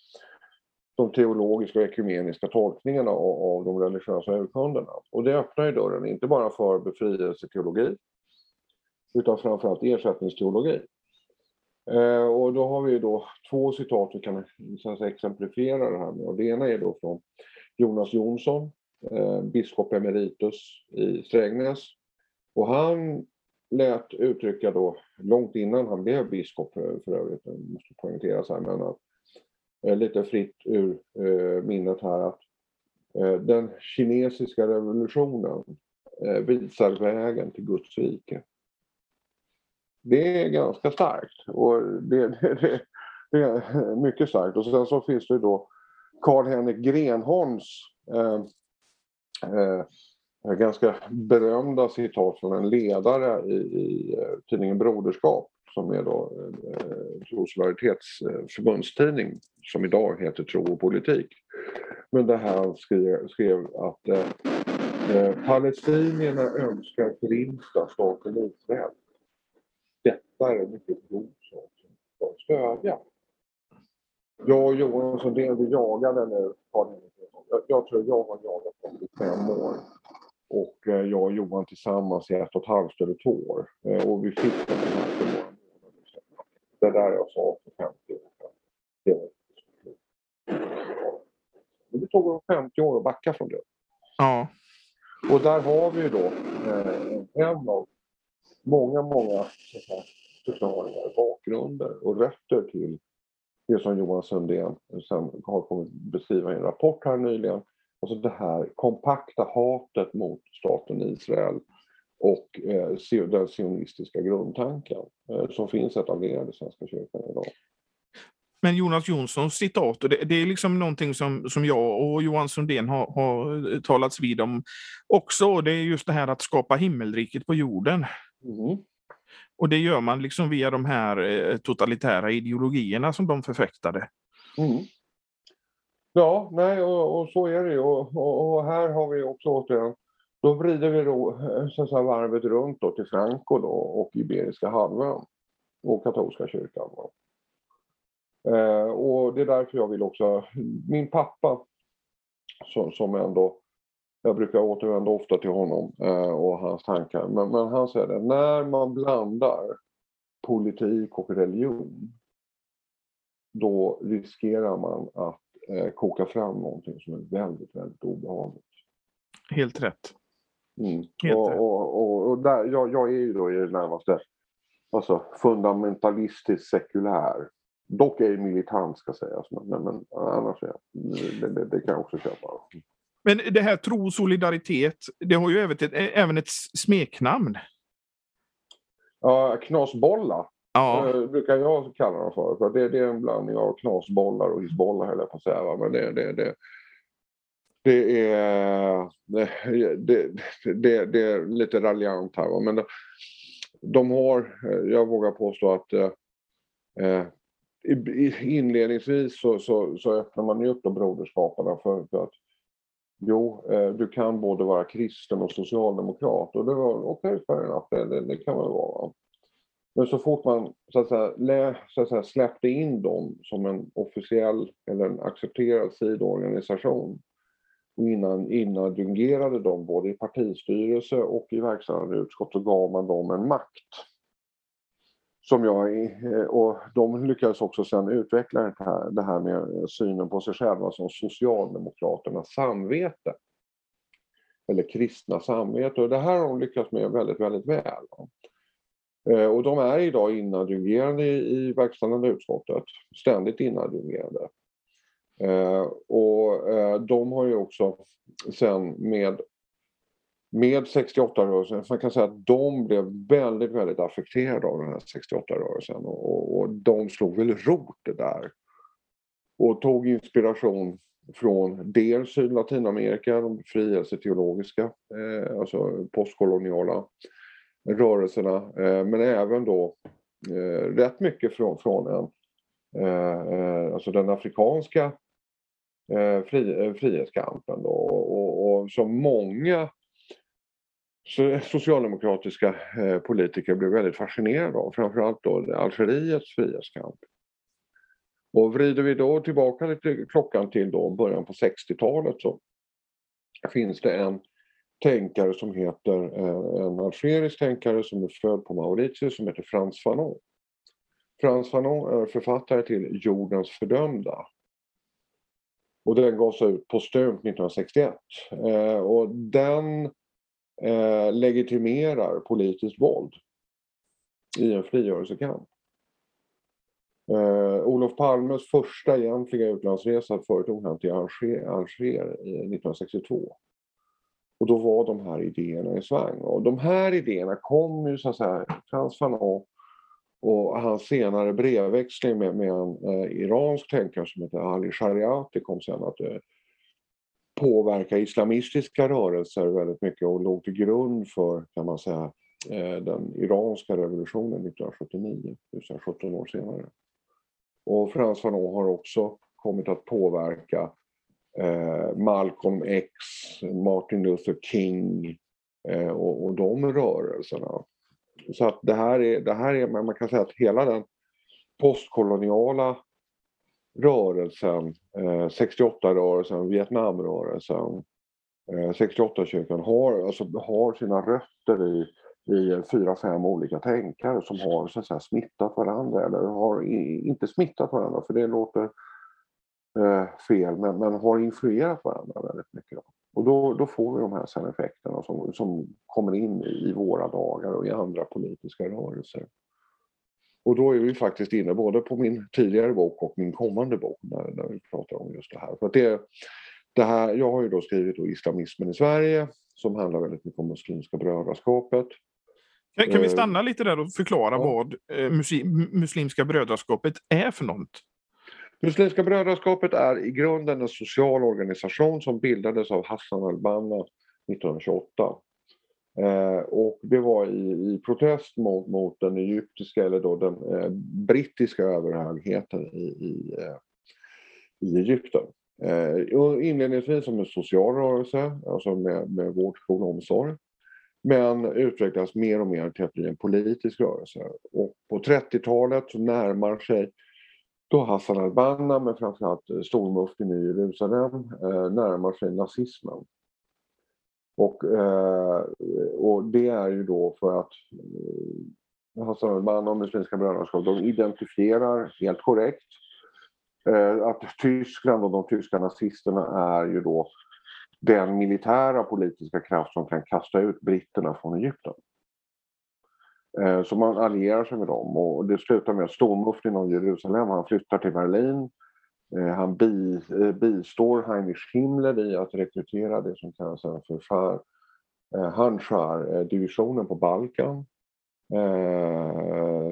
de teologiska och ekumeniska tolkningarna av, av de religiösa urkunderna. Och det öppnar ju dörren, inte bara för befrielseteologi, utan framförallt ersättningsteologi. Eh, och då har vi då två citat vi kan så exemplifiera det här med. Och det ena är då från Jonas Jonsson, eh, biskop emeritus i Strängnäs. Och han lät uttrycka då, långt innan han blev biskop för, för övrigt, det måste poängteras här, men att, eh, lite fritt ur eh, minnet här att eh, den kinesiska revolutionen eh, visar vägen till Guds rike det är ganska starkt. Och det, det, det, det, är mycket starkt. Och sen så finns det då Karl-Henrik Grenholms eh, eh, ganska berömda citat från en ledare i, i eh, tidningen Broderskap som är då eh, Trosvaritetets eh, förbundstidning som idag heter Tro och politik. Men där han skrev, skrev att eh, eh, palestinierna önskar förinta staten Israel detta är en mycket god sak som ska stödja. Jag och Johan Sundén, vi jagade nu, jag, jag tror jag har jagat dem i fem år. Och eh, jag och Johan tillsammans i ett och ett halvt eller två år. Eh, och vi fick den här för några månader sedan. Det där jag sa för 50 år sedan. Det var men det tog 50 år att backa från det. Ja. Och där har vi ju då eh, en av många, många förklaringar, bakgrunder och rötter till det som Johan Sundén sen har kommit beskriva i en rapport här nyligen. Alltså det här kompakta hatet mot staten Israel och eh, den sionistiska grundtanken eh, som finns etablerad i Svenska kyrkan idag. Men Jonas Jonssons citat, det, det, är liksom någonting som, som jag och Johan Sundén har, har talats vid om också. Det är just det här att skapa himmelriket på jorden. Mm. Och det gör man liksom via de här eh, totalitära ideologierna som de förfäktade. Mm. Ja, nej, och, och, så är det ju. Och, och, och, här har vi också återigen, då vrider vi då, eh, så säga, varvet runt då till Franco då, och Iberiska halvön och katolska kyrkan. Eh, och det är därför jag vill också, min pappa som, som ändå jag brukar återvända ofta till honom eh, och hans tankar. Men, men, han säger det, när man blandar politik och religion då riskerar man att eh, koka fram någonting som är väldigt, väldigt obehagligt. Helt rätt. Mm. Helt och, rätt. Och, och, och där, jag, jag, är ju då i det närmaste alltså, fundamentalistiskt sekulär. Dock är jag militant ska sägas, men, men, men annars är jag, det, det, det kan jag också köpa. Men det här tro och solidaritet, det har ju även ett, även ett smeknamn. Ja, knasbollar ja. Eh, brukar jag kalla dem för. för det, det, är en blandning av knasbollar och hissbollar höll jag på att säga. Men det, det, det, det är, det, det, det, är lite raljant här. Men de har, jag vågar påstå att eh, inledningsvis så, så, så öppnar man ju upp de broderskaparna för, för att Jo, eh, du kan både vara kristen och socialdemokrat. Och det var okej, okay, det, det, det kan man vara. Men så fort man så att säga, lä, så att säga, släppte in dem som en officiell eller en accepterad sidoorganisation och innan, inadjungerade dem både i partistyrelse och i verkställande utskott så gav man dem en makt som jag eh, och de lyckades också sen utveckla det här, det här med synen på sig själva som Socialdemokraternas samvete. Eller kristna samvete och det här har de lyckats med väldigt, väldigt väl. Eh, och de är idag inadjungerade i verkställande utskottet, ständigt inadjungerade. Eh, och de har ju också sen med med 68-rörelsen. Man kan säga att de blev väldigt, väldigt affekterade av den här 68-rörelsen och, och de slog väl rot det där. Och tog inspiration från dels Latinamerika, de frihetsteologiska, eh, alltså postkoloniala rörelserna, eh, men även då eh, rätt mycket från, från en, eh, eh alltså den afrikanska eh, fri, eh, frihetskampen. Då, och, och, och som många Eh, socialdemokratiska eh, politiker blev väldigt fascinerade av, framförallt då Algeriets frihetskamp. Och vrider vi då tillbaka lite klockan till då början på 60-talet så finns det en tänkare som heter, eh, en algerisk tänkare som är född på Mauritius som heter Frans Fanon. Frans Fanon är författare till Jordens fördömda. Och den gavs ut postumt 1961. Och den eh, legitimerar politiskt våld i en frigörelsekamp. Eh, Olof Palmes första egentliga utlandsresa företog han till Alger, Alger 1962. Och då var de här idéerna i svang. Och de här idéerna kom ju så att säga, Frans Fanon och hans senare brevväxling med, med en eh, iransk tänkare som heter Ali Shariati kom sen att eh, påverka islamistiska rörelser väldigt mycket och låg till grund för, kan man säga, eh, den iranska revolutionen 1979, det vill säga 17 år senare. Och Frans Fanon har också kommit att påverka eh, Malcolm X, Martin Luther King eh, och, och de rörelserna. Så att det här är, det här är, man kan säga att hela den postkoloniala rörelsen, eh, 68-rörelsen, Vietnamrörelsen, eh, 68-kyrkan har, alltså, har sina rötter i, i fyra, fem olika tänkare som har så att säga, smittat varandra eller har i, inte smittat varandra för det låter eh, fel men, men har influerat varandra väldigt mycket. Då. Och då, då får vi de här sen effekterna som, som kommer in i, våra dagar och i andra politiska rörelser. Och då är vi faktiskt inne både på min tidigare bok och min kommande bok när, när vi pratar om just det här. För att det, det här jag har ju då skrivit då Islamismen i Sverige som handlar väldigt mycket om Muslimska brödraskapet. Kan, kan vi eh, stanna lite där och förklara ja. vad eh, Muslimska brödraskapet är för något? Muslimska brödraskapet är i grunden en social organisation som bildades av Hassan al-Banna 1928. Eh, och det var i, i protest mot, mot, den egyptiska eller då den eh, brittiska överhögheten i, i, eh, i Egypten. Eh, inledningsvis som en social rörelse, alltså med, med vård, skola och omsorg. Men utvecklas mer och mer till att bli en politisk rörelse. Och på 30-talet så närmar sig då Hassan al-Banna, men framförallt stormuftin i Jerusalem, eh, närmar sig nazismen. Och, eh, och det är ju då för att eh, Hassan al-Banna och Muslimska brödraskapet, de identifierar helt korrekt eh, att Tyskland och de tyska nazisterna är ju då den militära politiska kraft som kan kasta ut britterna från Egypten. Så man allierar sig med dem och det slutar med att stormuftin av Jerusalem, han flyttar till Berlin. Eh, han bi, eh, bistår Heinrich Himmler i att rekrytera det som kallas för Schar, eh, Handschar-divisionen på Balkan.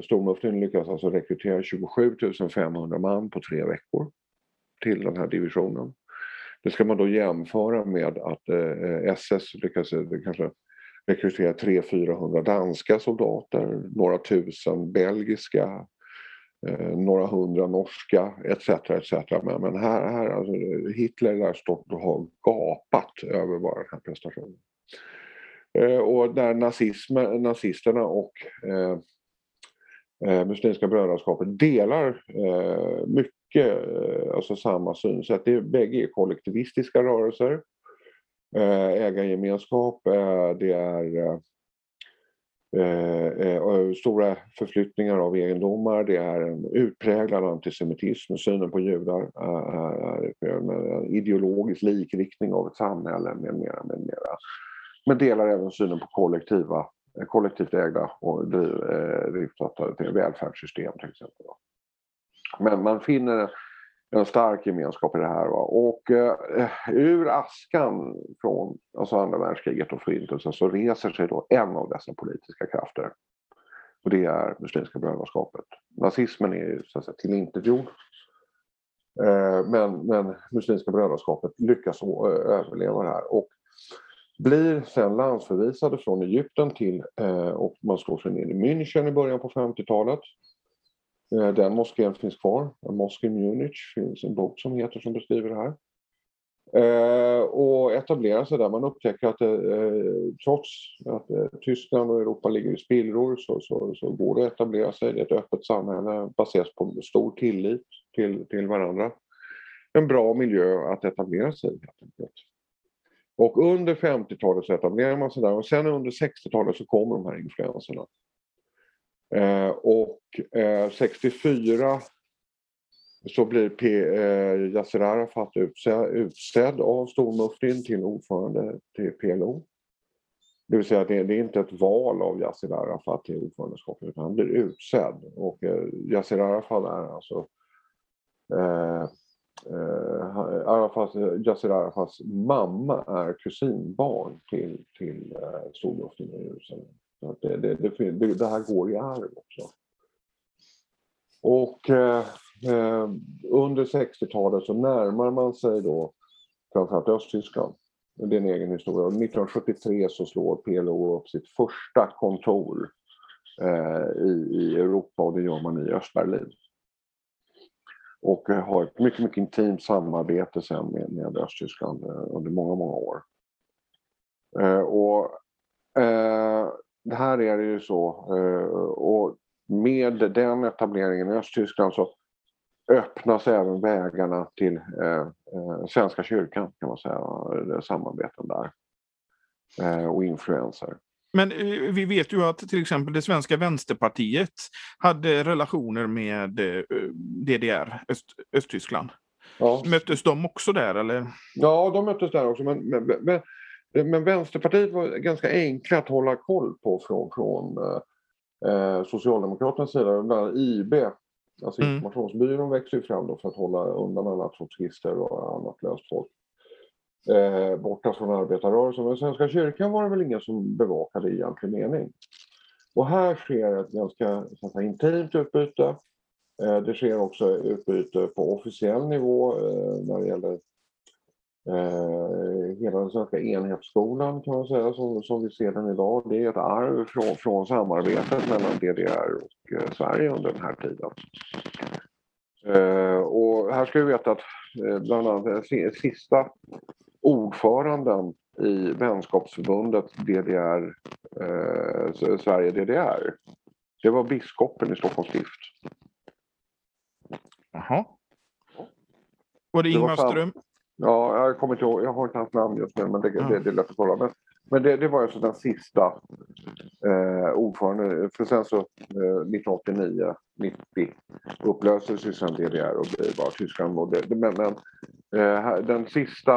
Stormuftin lyckas alltså rekrytera 27 500 man på tre veckor till den här divisionen. Det ska man då jämföra med att SS lyckas kanske rekrytera 300-400 danska soldater, några tusen belgiska, eh, några hundra norska etc. etc. Men, men här, här alltså, Hitler där stått och har gapat över bara den här prestationen. Eh, och där nazismen, nazisterna och eh, eh, Muslimska brödraskapet delar eh, mycket, eh, alltså samma synsätt. Det är, bägge är kollektivistiska rörelser Eh, ägargemenskap, eh, det är eh, eh, eh stora förflyttningar av egendomar, det är en utpräglad antisemitism, synen på judar, en ideologisk likriktning av ett samhälle med mera, med mera. Men delar även synen på kollektiva, eh, kollektivt ägda och driftsatta eh, välfärdssystem till exempel. Men man finner en stark gemenskap i det här. Va? Och eh, ur askan från alltså andra världskriget och förintelsen så reser sig då en av dessa politiska krafter. Och det är Muslimska brödraskapet. Nazismen är ju så att säga tillintetgjord. Eh, men, men Muslimska brödraskapet lyckas eh, överleva det här. Och blir sen landsförvisade från Egypten till, eh, och man slår sig ner i München i början på 50-talet. Eh, den moskén finns kvar, en moské i Munich, finns en bok som heter som beskriver det här. Eh, och etablerar sig där. Man upptäcker att eh, trots att eh, Tyskland och Europa ligger i spillror så, så, så, går det att etablera sig. Det är ett öppet samhälle baserat på stor tillit till, till varandra. En bra miljö att etablera sig i helt enkelt. Och under 50-talet så etablerar man sig där och sen under 60-talet så kommer de här influenserna. Eh, och eh, 64 så blir P, eh, Yasser Arafat utsedd, utsedd av stormuftin till ordförande till PLO. Det vill säga att det, det, är inte ett val av Yasser Arafat till ordförandeskapet utan han blir utsedd. Och eh, Yasser Arafat är alltså eh, eh, Arafat, Yasser Arafats mamma är kusinbarn till, till eh, stormuftin i Jerusalem. Så det, det, det, det, här går i arv också. Och eh, eh under 60-talet så närmar man sig då framförallt Östtyskland. Det är en egen historia. 1973 så slår PLO upp sitt första kontor eh, i, i Europa och det gör man i Östberlin. Och eh, har ett mycket, mycket intimt samarbete sen med, med Östtyskland eh, under många, många år. Eh, och Eh, här är det ju så. och med den etableringen i Östtyskland så öppnas även vägarna till eh, Svenska kyrkan kan man säga, samarbeten där. Eh, och influenser. Men eh, vi vet ju att till exempel det svenska vänsterpartiet hade relationer med eh, DDR, Öst, Östtyskland. Ja. Möttes de också där eller? Ja, de möttes där också. Men, men, men, men Vänsterpartiet var ganska enkla att hålla koll på från, från eh, Socialdemokraternas sida. Bland annat IB, alltså mm. informationsbyrån, växte ju fram då för att hålla undan alla trotskister och annat löst folk eh, borta från arbetarrörelsen. Men Svenska kyrkan var det väl ingen som bevakade i egentlig mening. Och här sker ett ganska säga, intimt utbyte. Eh, det sker också utbyte på officiell nivå eh, när det gäller eh, hela den svenska enhetsskolan kan man säga som, som vi ser den idag. Det är ett arv från, från samarbetet mellan DDR och eh, Sverige under den här tiden. Eh, och här ska vi veta att eh, bland annat sista ordföranden i vänskapsförbundet DDR, eh, Sverige-DDR. Det var biskopen i Stockholms stift. Jaha. Var det Ingmar Ström? Ja, jag kommer inte ihåg, jag har inte hans namn just nu men det, det, det är lätt att kolla. Men, det, det var alltså den sista eh, ordföranden. För sen så eh, 1989, 90 upplöstes ju sen DDR och blev bara Tyskland. Och det, men, men eh, den sista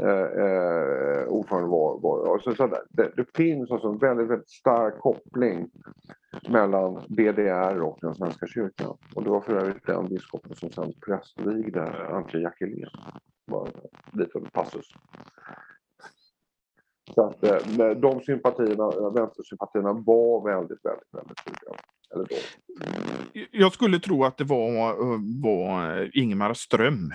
eh, eh, ordföranden var... var alltså, så det, det, finns alltså en väldigt, väldigt stark koppling mellan DDR och den Svenska kyrkan. Och det var för övrigt den biskopen som sen prästvigde Antje Jackelén. Bara en liten passus. Så att eh, de sympatierna, vänstersympatierna var väldigt, väldigt, väldigt tydliga. Eller då. Jag skulle tro att det var, var Ingemar Ström.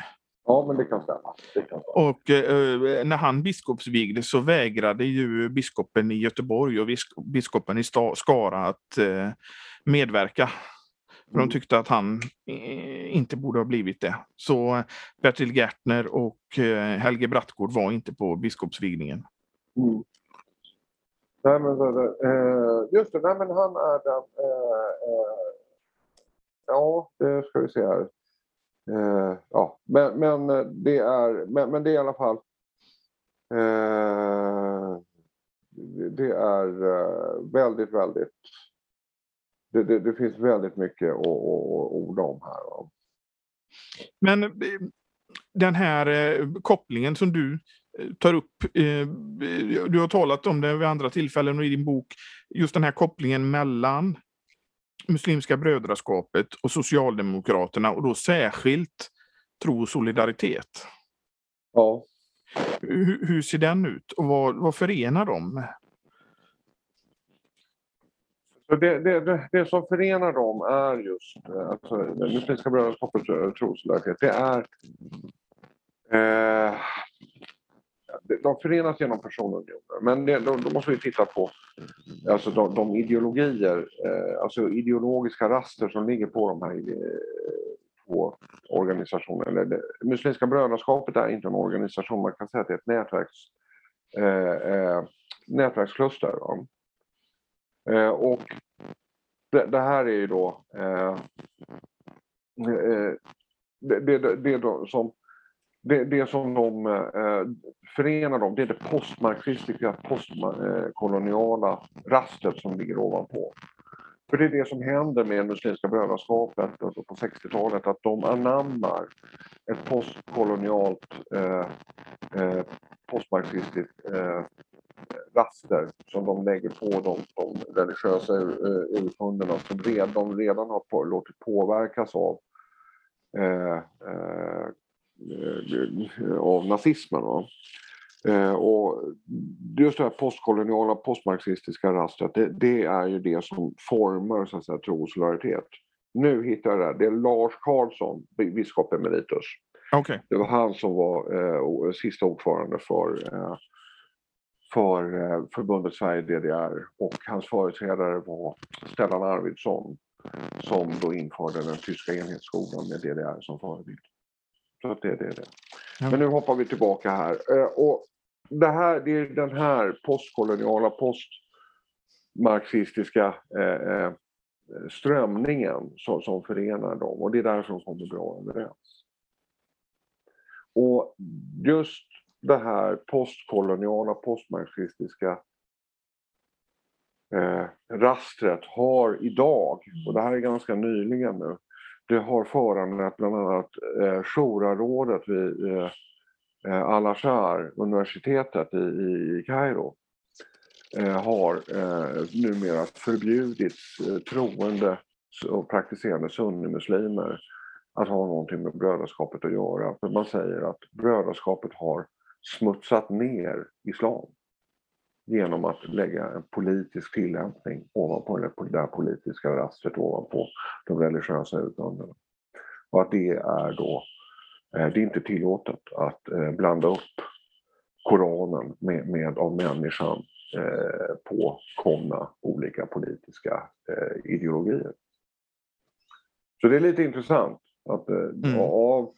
Ja, men det kan stämma. Det kan stämma. Och eh, när han biskopsvigdes så vägrade ju biskopen i Göteborg och biskopen i Skara att eh, medverka. För de mm. tyckte att han eh, inte borde ha blivit det. Så Bertil Gärtner och eh, Helge Brattgård var inte på biskopsvigningen. Mm. Nej, men, eh, just det, nej, men han är den... Eh, eh ja, det ska vi se här. Eh, ja, men, men, det är, men, men det är i alla fall... Eh, det är väldigt, väldigt... Det, det, det, finns väldigt mycket att, att orda om här. Men den här kopplingen som du tar upp, eh, du har talat om det vid andra tillfällen och i din bok, just den här kopplingen mellan Muslimska brödraskapet och Socialdemokraterna och då särskilt tro och solidaritet. Ja. Hur, hur ser den ut och vad, vad förenar dem? Så det, det, det, som förenar dem är just eh, alltså, Muslimska brödraskapets trosolidaritet. Det är eh, de förenas genom personunioner. Men det, då, då, måste vi titta på alltså de, de ideologier, eh, alltså ideologiska raster som ligger på de här eh, två organisationerna. Eller det, Muslimska brödraskapet är inte en organisation, man kan säga att det är ett nätverks, eh, eh nätverkskluster. nätverkskluster. Eh, och det, det, här är ju då eh, eh det, det, det då som det, det som de eh, förenar dem, det är det postmarxistiska, postkoloniala rastet som ligger ovanpå. För det är det som händer med Muslimska brödraskapet alltså på 60-talet, att de anammar ett postkolonialt, eh, eh, postmarxistiskt eh, raster som de lägger på de, de religiösa eh, urkunderna som de redan har på, låtit påverkas av eh, Eh, av nazismen. Va? Eh, och just det här postkoloniala, postmarxistiska rastret, det, det, är ju det som formar så att säga, tro och solidaritet. Nu hittar jag det, det är Lars Karlsson, biskop emeritus. Okay. Det var han som var eh, sista ordförande för, eh, för eh, förbundet Sverige-DDR och hans företrädare var Stellan Arvidsson som då införde den tyska enhetsskolan med DDR som förebild. Så att det, det det. Ja. Men nu hoppar vi tillbaka här. Eh, och det, här, det är den här postkoloniala, postmarxistiska eh, eh, strömningen som, som förenar dem och det är därför de kommer bra överens. Och just det här postkoloniala, postmarxistiska eh, rastret har idag, och det här är ganska nyligen nu, det har föranlett bland annat eh, Shura-rådet vid eh, eh Al-Azhar, universitetet i, i Kairo, eh, har eh, numera förbjudit eh, troende och praktiserande sunnimuslimer att ha någonting med brödraskapet att göra. För man säger att brödraskapet har smutsat ner islam genom att lägga en politisk tillämpning ovanpå det där politiska rastret ovanpå de religiösa urkunderna. Och att det är då, eh, det är inte tillåtet att eh, blanda upp Koranen med, med av människan eh, påkomna olika politiska eh, ideologier. Så det är lite intressant att eh, mm. av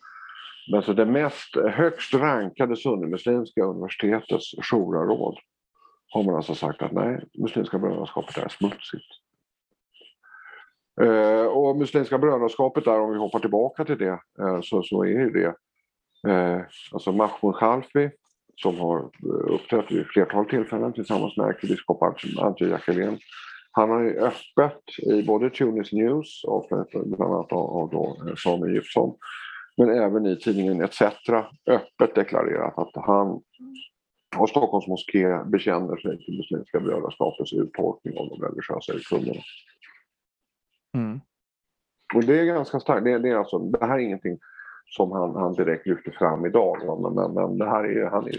alltså det mest högst rankade sunnimuslimska universitetets shura-råd har man alltså sagt att nej, Muslimska brödraskapet är smutsigt. Eh, och Muslimska brödraskapet där, om vi hoppar tillbaka till det, eh, så, så är ju det eh, alltså Mahmoud Khalfi som har eh, uppträtt vid flertal tillfällen tillsammans med ärkebiskop Antje Jackelén. Han har ju öppet i både Tunis News, och bland annat av, då eh, Samuel Gifsson, men även i tidningen ETC öppet deklarerat att han och Stockholms moské bekänner sig till Muslimska brödraskapets uttolkning av de religiösa urkunderna. Mm. Och det är ganska starkt. Det, det, är alltså, det här är ingenting som han, han direkt lyfter fram idag, men, men, men det här är, han är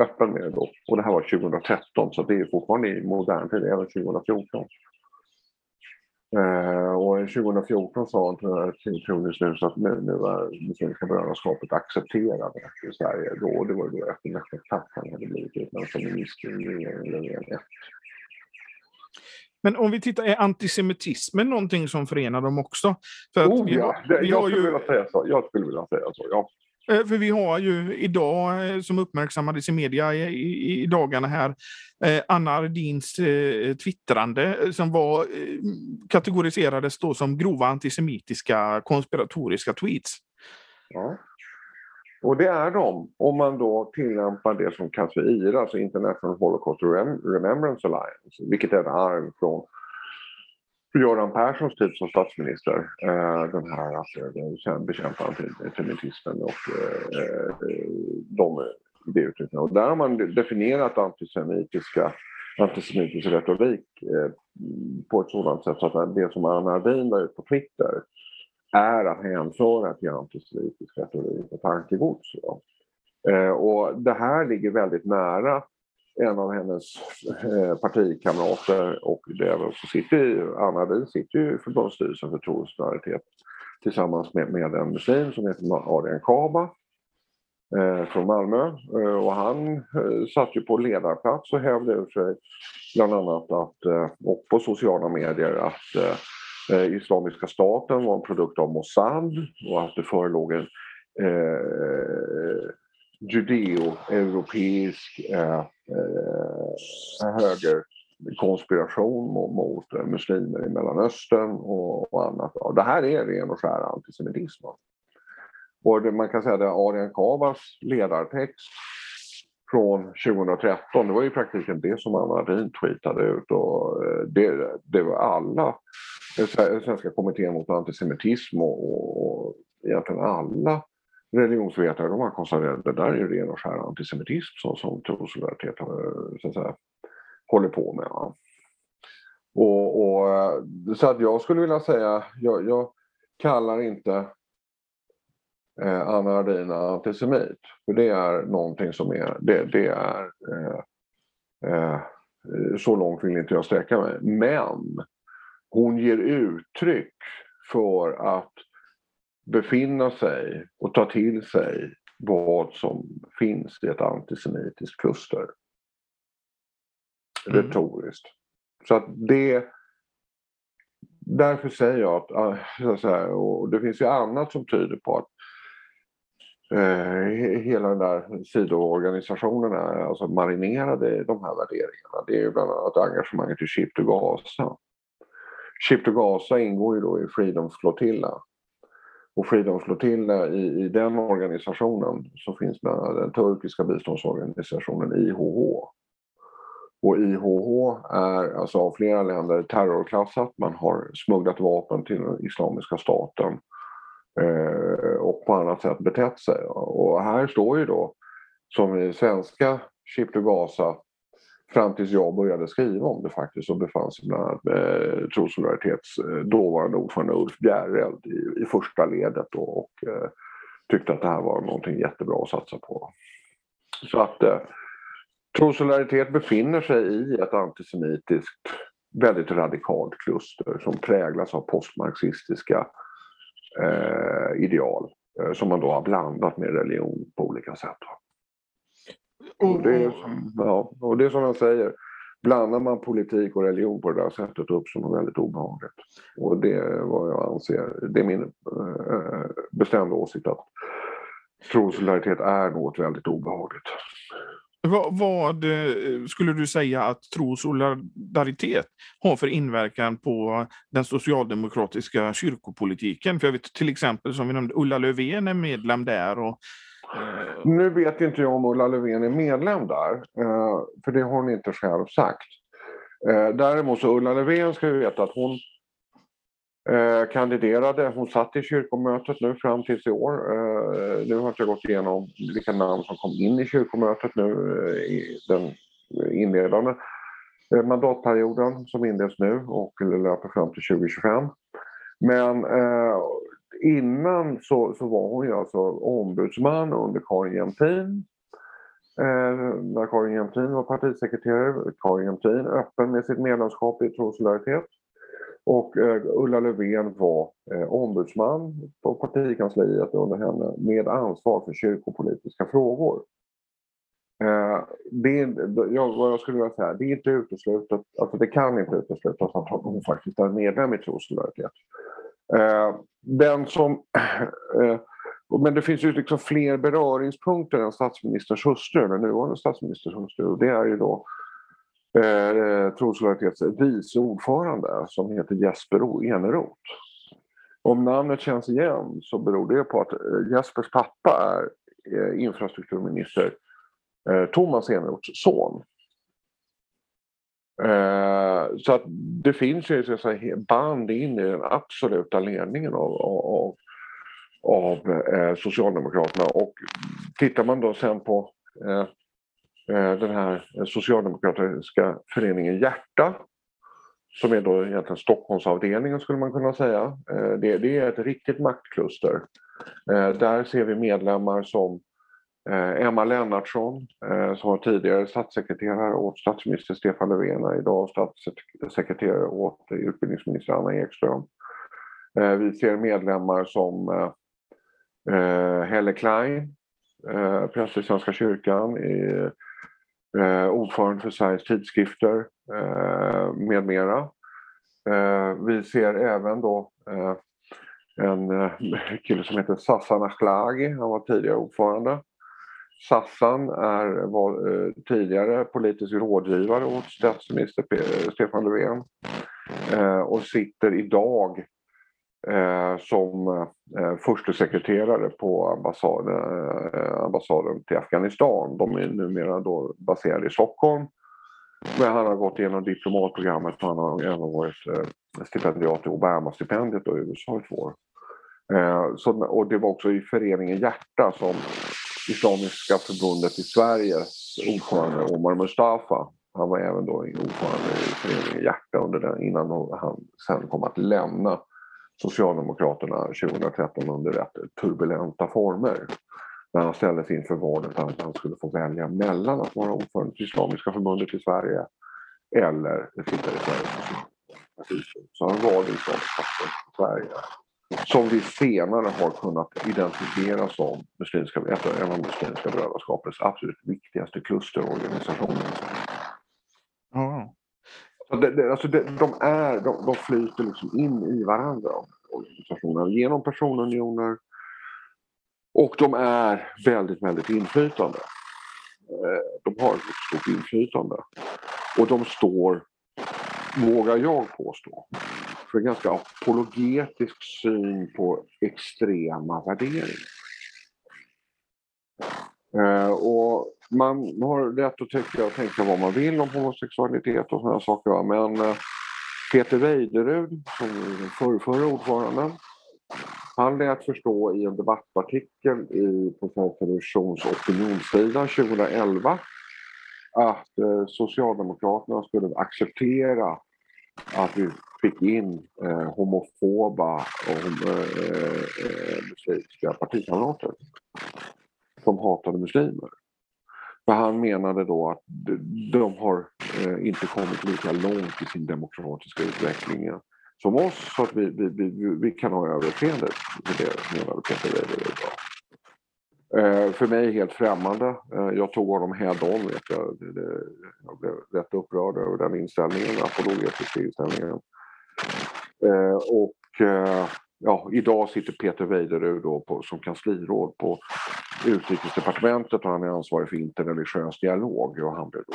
öppen med det då. Och det här var 2013, så det är fortfarande i modern tid, även 2014. Eh, och 2014 sa han till Tunis News att nu, nu är Muslimska brödraskapet accepterade i Sverige. Då, det var då efter Kaplan han hade blivit minister i regeringen men om vi tittar, är antisemitismen någonting som förenar dem också? För oh, vi ja. vi jag, skulle ju... vilja säga så. jag skulle vilja säga så. Ja. Eh, för vi har ju idag, eh, som uppmärksammades i media i, i, i dagarna här, eh, Anna Ardins eh, twittrande eh, som var, eh, kategoriserades då som grova antisemitiska konspiratoriska tweets. Ja. Och det är de, om man då tillämpar det som kallas för IRA, alltså International Holocaust Remembrance Alliance, vilket är ett arv från Göran Perssons tid som statsminister, eh, den här alltså, eh, bekämpa antisemitismen och eh, eh de uttrycken. Och där har man definierat antisemitiska, antisemitisk retorik eh, på ett sådant sätt så att det som Anna Ardin la ut på Twitter är att hänföra till antisemitisk retorik och tankegods. Eh, och det här ligger väldigt nära en av hennes eh, partikamrater och det är så sitter Anna Wien sitter ju i förbundsstyrelsen för tro och solidaritet tillsammans med, med en muslim som heter Adrian Kaba eh, från Malmö. Eh, och han eh, satt ju på ledarplats och hävde ur sig bland annat att, eh, och på sociala medier att eh, eh, Islamiska staten var en produkt av Mossad och att det förelåg en eh, judeo-europeisk eh, eh, högerkonspiration mot, mot muslimer i Mellanöstern och, och annat. Och det här är ren och skär antisemitism. Och det, man kan säga att Arian Kavas ledartext från 2013, det var i praktiken det som Anna Rin tweetade ut och eh, det, det var alla, eh, Svenska kommittén mot antisemitism och, och egentligen alla religionsvetare de har konstaterat att det där är ren och skär antisemitism som, som Trosolidaritet eh, så att säga, håller på med. Va? Och, och, eh, så att jag skulle vilja säga, jag, jag kallar inte eh, Anna Ardina antisemit. För det är någonting som är, det, det är eh, eh, så långt vill inte jag sträcka mig. Men hon ger uttryck för att befinna sig och ta till sig vad som finns i ett antisemitiskt kluster. Mm. Retoriskt. Så att det... Därför säger jag att, äh, så här, och det finns ju annat som tyder på att eh, hela den där sidoorganisationen är alltså marinerade i de här värderingarna. Det är ju bland annat engagemanget i Ship to Gaza. Ship to Gaza ingår ju då i Freedom Flotilla och Freedom i, i den organisationen så finns med den turkiska biståndsorganisationen IHH. Och IHH är alltså av flera länder terrorklassat. Man har smugglat vapen till den Islamiska staten eh, och på annat sätt betett sig. Och här står ju då, som i svenska Ship to Gaza, fram tills jag började skriva om det faktiskt och befann sig bland annat eh, med Trosolidaritets eh, dåvarande ordförande Ulf Bjäreld i, i första ledet då, och eh, tyckte att det här var någonting jättebra att satsa på. Så att eh, Trosolidaritet befinner sig i ett antisemitiskt väldigt radikalt kluster som präglas av postmarxistiska eh, ideal eh, som man då har blandat med religion på olika sätt. Och det, är, ja, och det är som jag säger, blandar man politik och religion på det där sättet uppstår något väldigt obehagligt. Och det är vad jag anser, det är min äh, bestämda åsikt att trosolidaritet är något väldigt obehagligt. Vad, vad, eh, skulle du säga att trosolidaritet har för inverkan på den socialdemokratiska kyrkopolitiken? För jag vet till exempel som vi nämnde, Ulla Löfven är medlem där och Eh, nu vet inte jag om Ulla Löfven är medlem där, eh, för det har hon inte själv sagt. Eh, däremot så Ulla Löfven ska vi veta att hon kandiderade, hon satt i kyrkomötet nu fram tills i år. Nu har jag inte gått igenom vilka namn som kom in i kyrkomötet nu i den inledande mandatperioden som inleds nu och löper fram till 2025. Men innan så, så var hon ju alltså ombudsman under Karin Jämtin. Eh, när Karin Jämtin var partisekreterare. Karin Jämtin öppen med sitt medlemskap i Trosolidaritet. Och eh, Ulla Löfven var eh, ombudsman på partikansliet under henne med ansvar för kyrkopolitiska frågor. Eh, det är, jag, vad jag skulle vilja säga, det är inte uteslutet, alltså det kan inte uteslutas att hon faktiskt är medlem i Trosolidaritet. Eh, den som... Eh, men det finns ju liksom fler beröringspunkter än statsministerns hustru, den nuvarande statsministerns hustru. Det är ju då eh, Trosolidaritets vice ordförande som heter Jesper Eneroth. Om namnet känns igen så beror det på att eh, Jespers pappa är infrastrukturminister eh, Thomas Eneroths son. Eh, så att det finns ju så att säga, band in i den absoluta ledningen av, av, av eh, Socialdemokraterna. Och tittar man då sen på eh, den här socialdemokratiska föreningen Hjärta som är då egentligen Stockholmsavdelningen skulle man kunna säga. Det, det är ett riktigt maktkluster. Där ser vi medlemmar som Eh, Emma Lennartsson eh, som var tidigare statssekreterare åt statsminister Stefan Löfven, idag statssekreterare åt utbildningsminister Anna Ekström. Eh, vi ser medlemmar som Helle Klein, präst i Svenska kyrkan, ordförande för Sveriges tidskrifter med mera. Vi ser även då en kille som heter Sassan Akhlagi, han var tidigare ordförande. Sassan är, var eh, tidigare politisk rådgivare åt statsminister Stefan Löfven eh, och sitter idag eh, som eh, förstesekreterare på ambassaden, eh, ambassaden till Afghanistan. De är numera då baserade i Stockholm. Men han har gått igenom diplomatprogrammet och han har även varit eh, stipendiat i Obama-stipendiet i USA i två år. Eh, så, och det var också i föreningen Hjärta som Islamiska förbundet i Sveriges ordförande Omar Mustafa, han var även då ordförande i föreningen Hjärta under den, innan han sen kom att lämna Socialdemokraterna 2013 under rätt turbulenta former. När han ställdes inför valet att han skulle få välja mellan att vara ordförande för Islamiska förbundet i Sverige eller sitta i Sveriges Så han valde Islamiska förbundet i Sverige som vi senare har kunnat identifiera som muslimska, en av Muslimska brödraskapets absolut viktigaste klusterorganisationer. Ja. det, det, alltså det, de, är, de, de flyter liksom in i varandra, organisationerna, genom personunioner. Och de är väldigt, väldigt inflytande. Eh, de har ett stort inflytande. Och de står, vågar jag påstå, för en ganska apologetisk syn på extrema värderingar. Eh, och man har rätt att tycka och tänka vad man vill om homosexualitet och sådana saker. Men eh, Peter Weiderud, som är den ordföranden, han lät förstå i en debattartikel i, på Svenska Televisions opinionssida 2011 att eh, Socialdemokraterna skulle acceptera att vi fick in eh, homofoba och eh, eh, muslimska partikamrater som hatade muslimer. För han menade då att de har eh, inte kommit lika långt i sin demokratiska utveckling som oss så att vi, vi, vi, vi kan ha överseende för det, menade Peter Weider Eh, för mig helt främmande. Eh, jag tog honom head on. Vet jag. Det, det, jag blev rätt upprörd över den inställningen, apologetiska inställningen. Eh, och eh, ja, idag sitter Peter Weiderud då på, som kansliråd på Utrikesdepartementet och han är ansvarig för interreligiös dialog och han blev då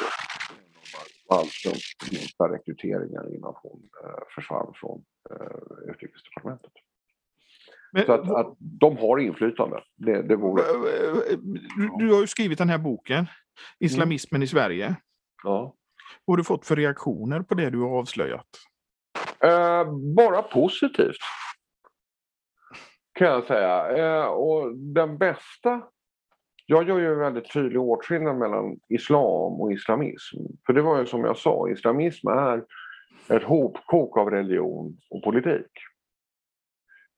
Wallströms minsta rekryteringar innan hon eh, försvann från eh, Utrikesdepartementet. Men, så att, att de har inflytande. Det, det vore... du, du har ju skrivit den här boken, Islamismen mm. i Sverige. Ja. Vad har du fått för reaktioner på det du har avslöjat? Eh, bara positivt. Kan jag säga. Eh, och den bästa... Jag gör ju en väldigt tydlig åtskillnad mellan islam och islamism. För det var ju som jag sa, islamism är ett hopkok av religion och politik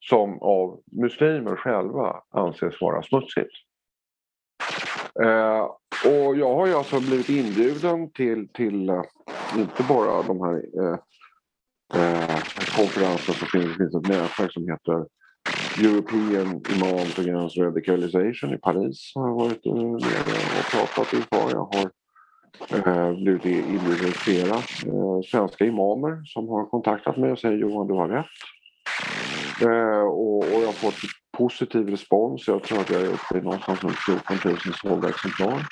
som av muslimer själva anses vara smutsigt. Eh, och jag har ju alltså blivit inbjuden till, till eh, inte bara de här eh, Eh, konferensen uh, som finns, det finns ett nätverk som heter European Imams Against Radicalization i Paris har jag varit eh, nere och pratat inför. Jag har eh, blivit inbjuden flera eh, svenska imamer som har kontaktat mig och säger Johan du har rätt. Eh, och, och, jag har fått positiv respons. Jag tror att jag är uppe i någonstans runt 14 000 sålda exemplar.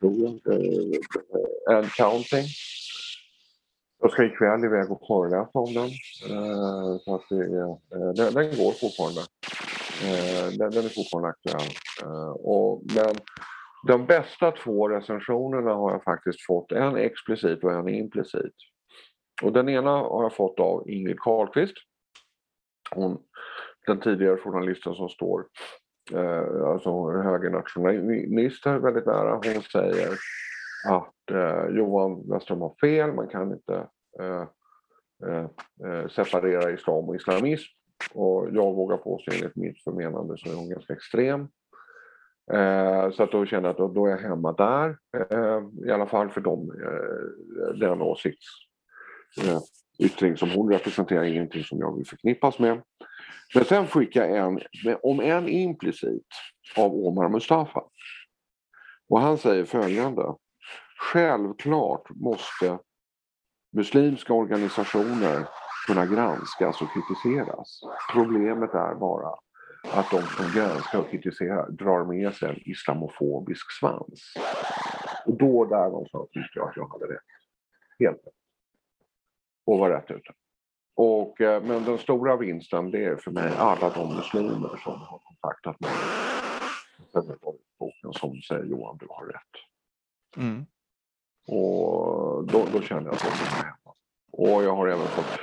Tror jag. Eh, and counting. Jag ska ikväll iväg och föreläsa om den. Eh, så att det är, eh, den, den går fortfarande. Eh, den, den, är fortfarande aktuell. Eh, och, men de bästa två recensionerna har jag faktiskt fått, en explicit och en implicit. Och den ena har jag fått av Ingrid Carlqvist, hon, den tidigare journalisten som står, eh, alltså högernationalist väldigt nära, hon säger att eh, Johan Westerholm har fel, man kan inte eh, eh, eh, separera islam och islamism. Och jag vågar påstå enligt mitt förmenande så är hon ganska extrem. Eh, så att då känner jag att då, då är jag hemma där. Eh, I alla fall för dem, eh, den åsiktsyttring eh, som hon representerar, ingenting som jag vill förknippas med. Men sen fick jag en, om en implicit, av Omar Mustafa. Och han säger följande. Självklart måste muslimska organisationer kunna granskas och kritiseras. Problemet är bara att de som granskar och kritiserar drar med sig en islamofobisk svans. Och då där någonstans tyckte jag att jag hade rätt. Helt rätt. Och var rätt ute. Och, eh, men den stora vinsten det är för mig alla de muslimer som har kontaktat mig. Boken som säger Johan, du har rätt. Mm. Och då, då kände jag att jag var hemma. Och jag har även fått,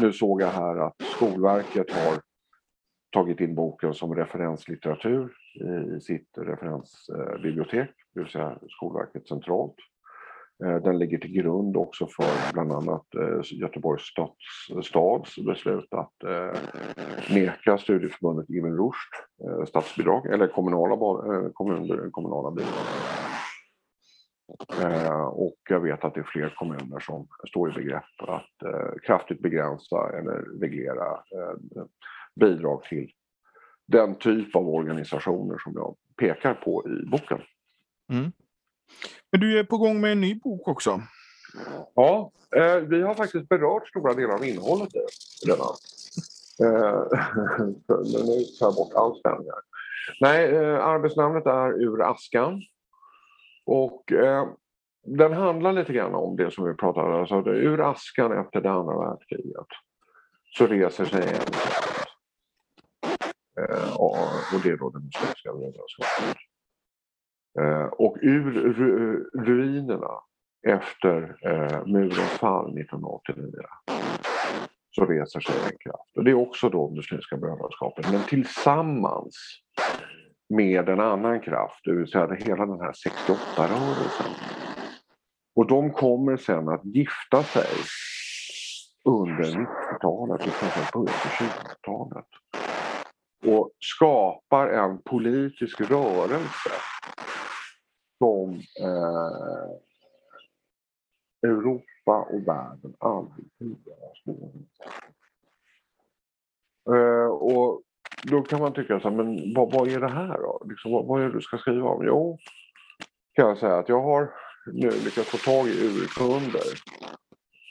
nu såg jag här att Skolverket har tagit in boken som referenslitteratur i sitt referensbibliotek, det vill säga Skolverket centralt. Eh, den ligger till grund också för bland annat eh, Göteborgs stads, stads beslut att eh, neka studieförbundet Ibn Rushd eh, statsbidrag eller kommunala, kommun, kommunala bidrag. Och jag vet att det är fler kommuner som står i begrepp att kraftigt begränsa eller reglera bidrag till den typ av organisationer som jag pekar på i boken. Mm. Men du är på gång med en ny bok också. Ja, eh, vi har faktiskt berört stora delar av innehållet i redan. Eh, nu tar jag bort all spänning här. Nej, eh, arbetsnamnet är Ur askan. Och eh, den handlar lite grann om det som vi pratade om. Alltså, ur askan efter det andra världskriget så reser sig en eh, och det är då den muslimska brödraskapet. Eh, och ur ru ruinerna efter eh, murens fall 1989 så reser sig en kraft. Och det är också då Muslimska brödraskapet, men tillsammans med en annan kraft, det vill säga hela den här 68-rörelsen. Och de kommer sen att gifta sig under 90-talet och framförallt början på 20-talet. Och skapar en politisk rörelse som eh, Europa och världen aldrig tidigare har skådat. Eh, och då kan man tycka så här, men vad, vad är det här då? Liksom, vad, vad är det du ska skriva om? Jo, kan jag säga att jag har nu lyckats få tag i urkunder,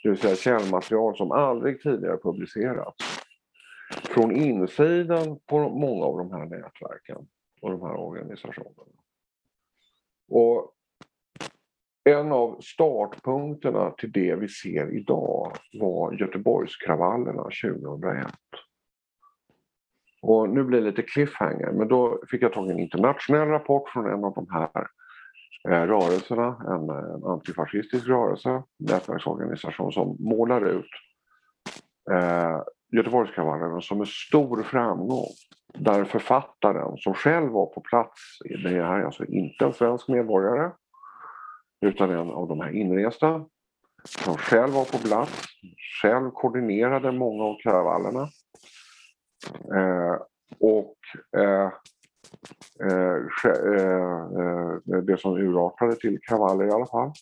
det vill säga källmaterial som aldrig tidigare publicerats. Från insidan på många av de här nätverken och de här organisationerna. Och en av startpunkterna till det vi ser idag var Göteborgskravallerna 2001. Och nu blir det lite cliffhanger, men då fick jag tag i en internationell rapport från en av de här eh, rörelserna, en, en antifascistisk rörelse, nätverksorganisation som målar ut eh, Göteborgskravallerna som en stor framgång. Där författaren som själv var på plats, det här är alltså inte en svensk medborgare, utan en av de här inresta, som själv var på plats, själv koordinerade många av kravallerna. Eh, och eh eh, eh, eh, det som urartade till kravaller i alla fall.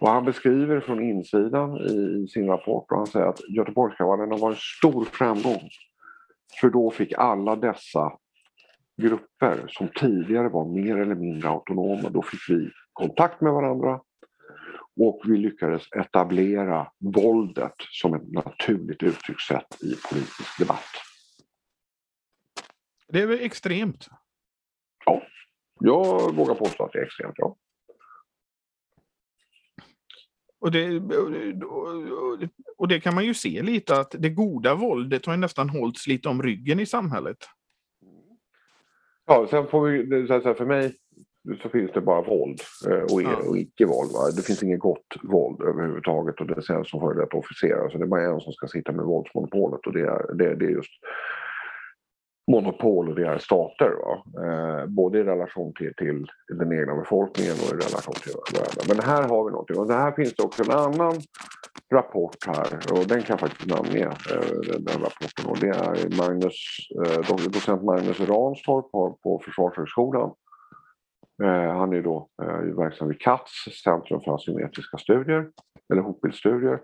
Och han beskriver från insidan i sin rapport och han säger att Göteborgskravallerna var en stor framgång. För då fick alla dessa grupper som tidigare var mer eller mindre autonoma, då fick vi kontakt med varandra och vi lyckades etablera våldet som ett naturligt uttryckssätt i politisk debatt. Det är väl extremt? Ja, jag vågar påstå att det är extremt, ja. Och det, och det kan man ju se lite att det goda våldet har nästan hållits lite om ryggen i samhället. Ja, sen får vi, för mig så finns det bara våld eh, och, ja. och icke-våld. Det finns inget gott våld överhuvudtaget och det säljs som före detta officerare. Så det är bara en som ska sitta med våldsmonopolet och det är, det, det är just monopol och deras stater. Eh, både i relation till, till den egna befolkningen och i relation till världen. Men här har vi någonting. Och här finns det också en annan rapport här och den kan jag faktiskt namnge, eh, den, den rapporten. Och det är Magnus, eh, docent Magnus Ranstorp på, på Försvarshögskolan. Eh, han är då eh, verksam vid CATS, Centrum för asymmetriska studier, eller hotbildsstudier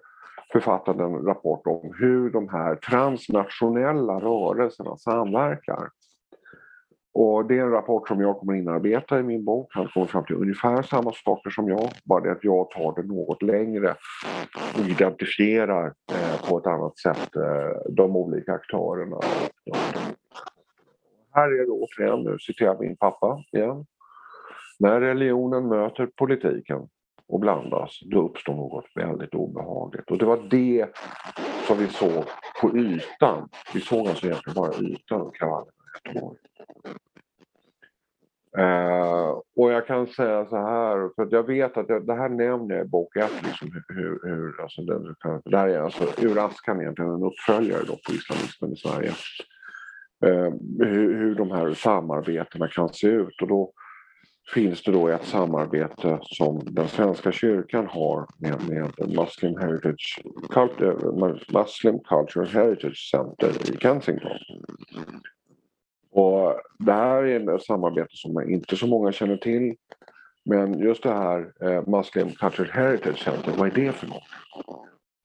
författade en rapport om hur de här transnationella rörelserna samverkar. Och det är en rapport som jag kommer inarbeta i min bok. Han kommer fram till ungefär samma saker som jag, bara det att jag tar det något längre och identifierar eh, på ett annat sätt eh, de olika aktörerna. Här är det återigen, nu citerar jag min pappa igen. När religionen möter politiken och blandas, då uppstår något väldigt obehagligt. Och det var det som vi såg på ytan. Vi såg alltså egentligen bara ytan av kravallerna i Göteborg. Uh, och jag kan säga så här, för jag vet att jag, det här nämner jag i bok 1, liksom hur, hur, alltså den, det här är alltså ur askan egentligen en uppföljare då på islamismen i Sverige. Uh, hur, hur de här samarbetena kan se ut och då finns det då ett samarbete som den svenska kyrkan har med, med Muslim, Heritage, eh, Muslim Cultural Heritage Center i Kensington. Och det här är ett samarbete som inte så många känner till. Men just det här eh, Muslim Cultural Heritage Center, vad är det för något?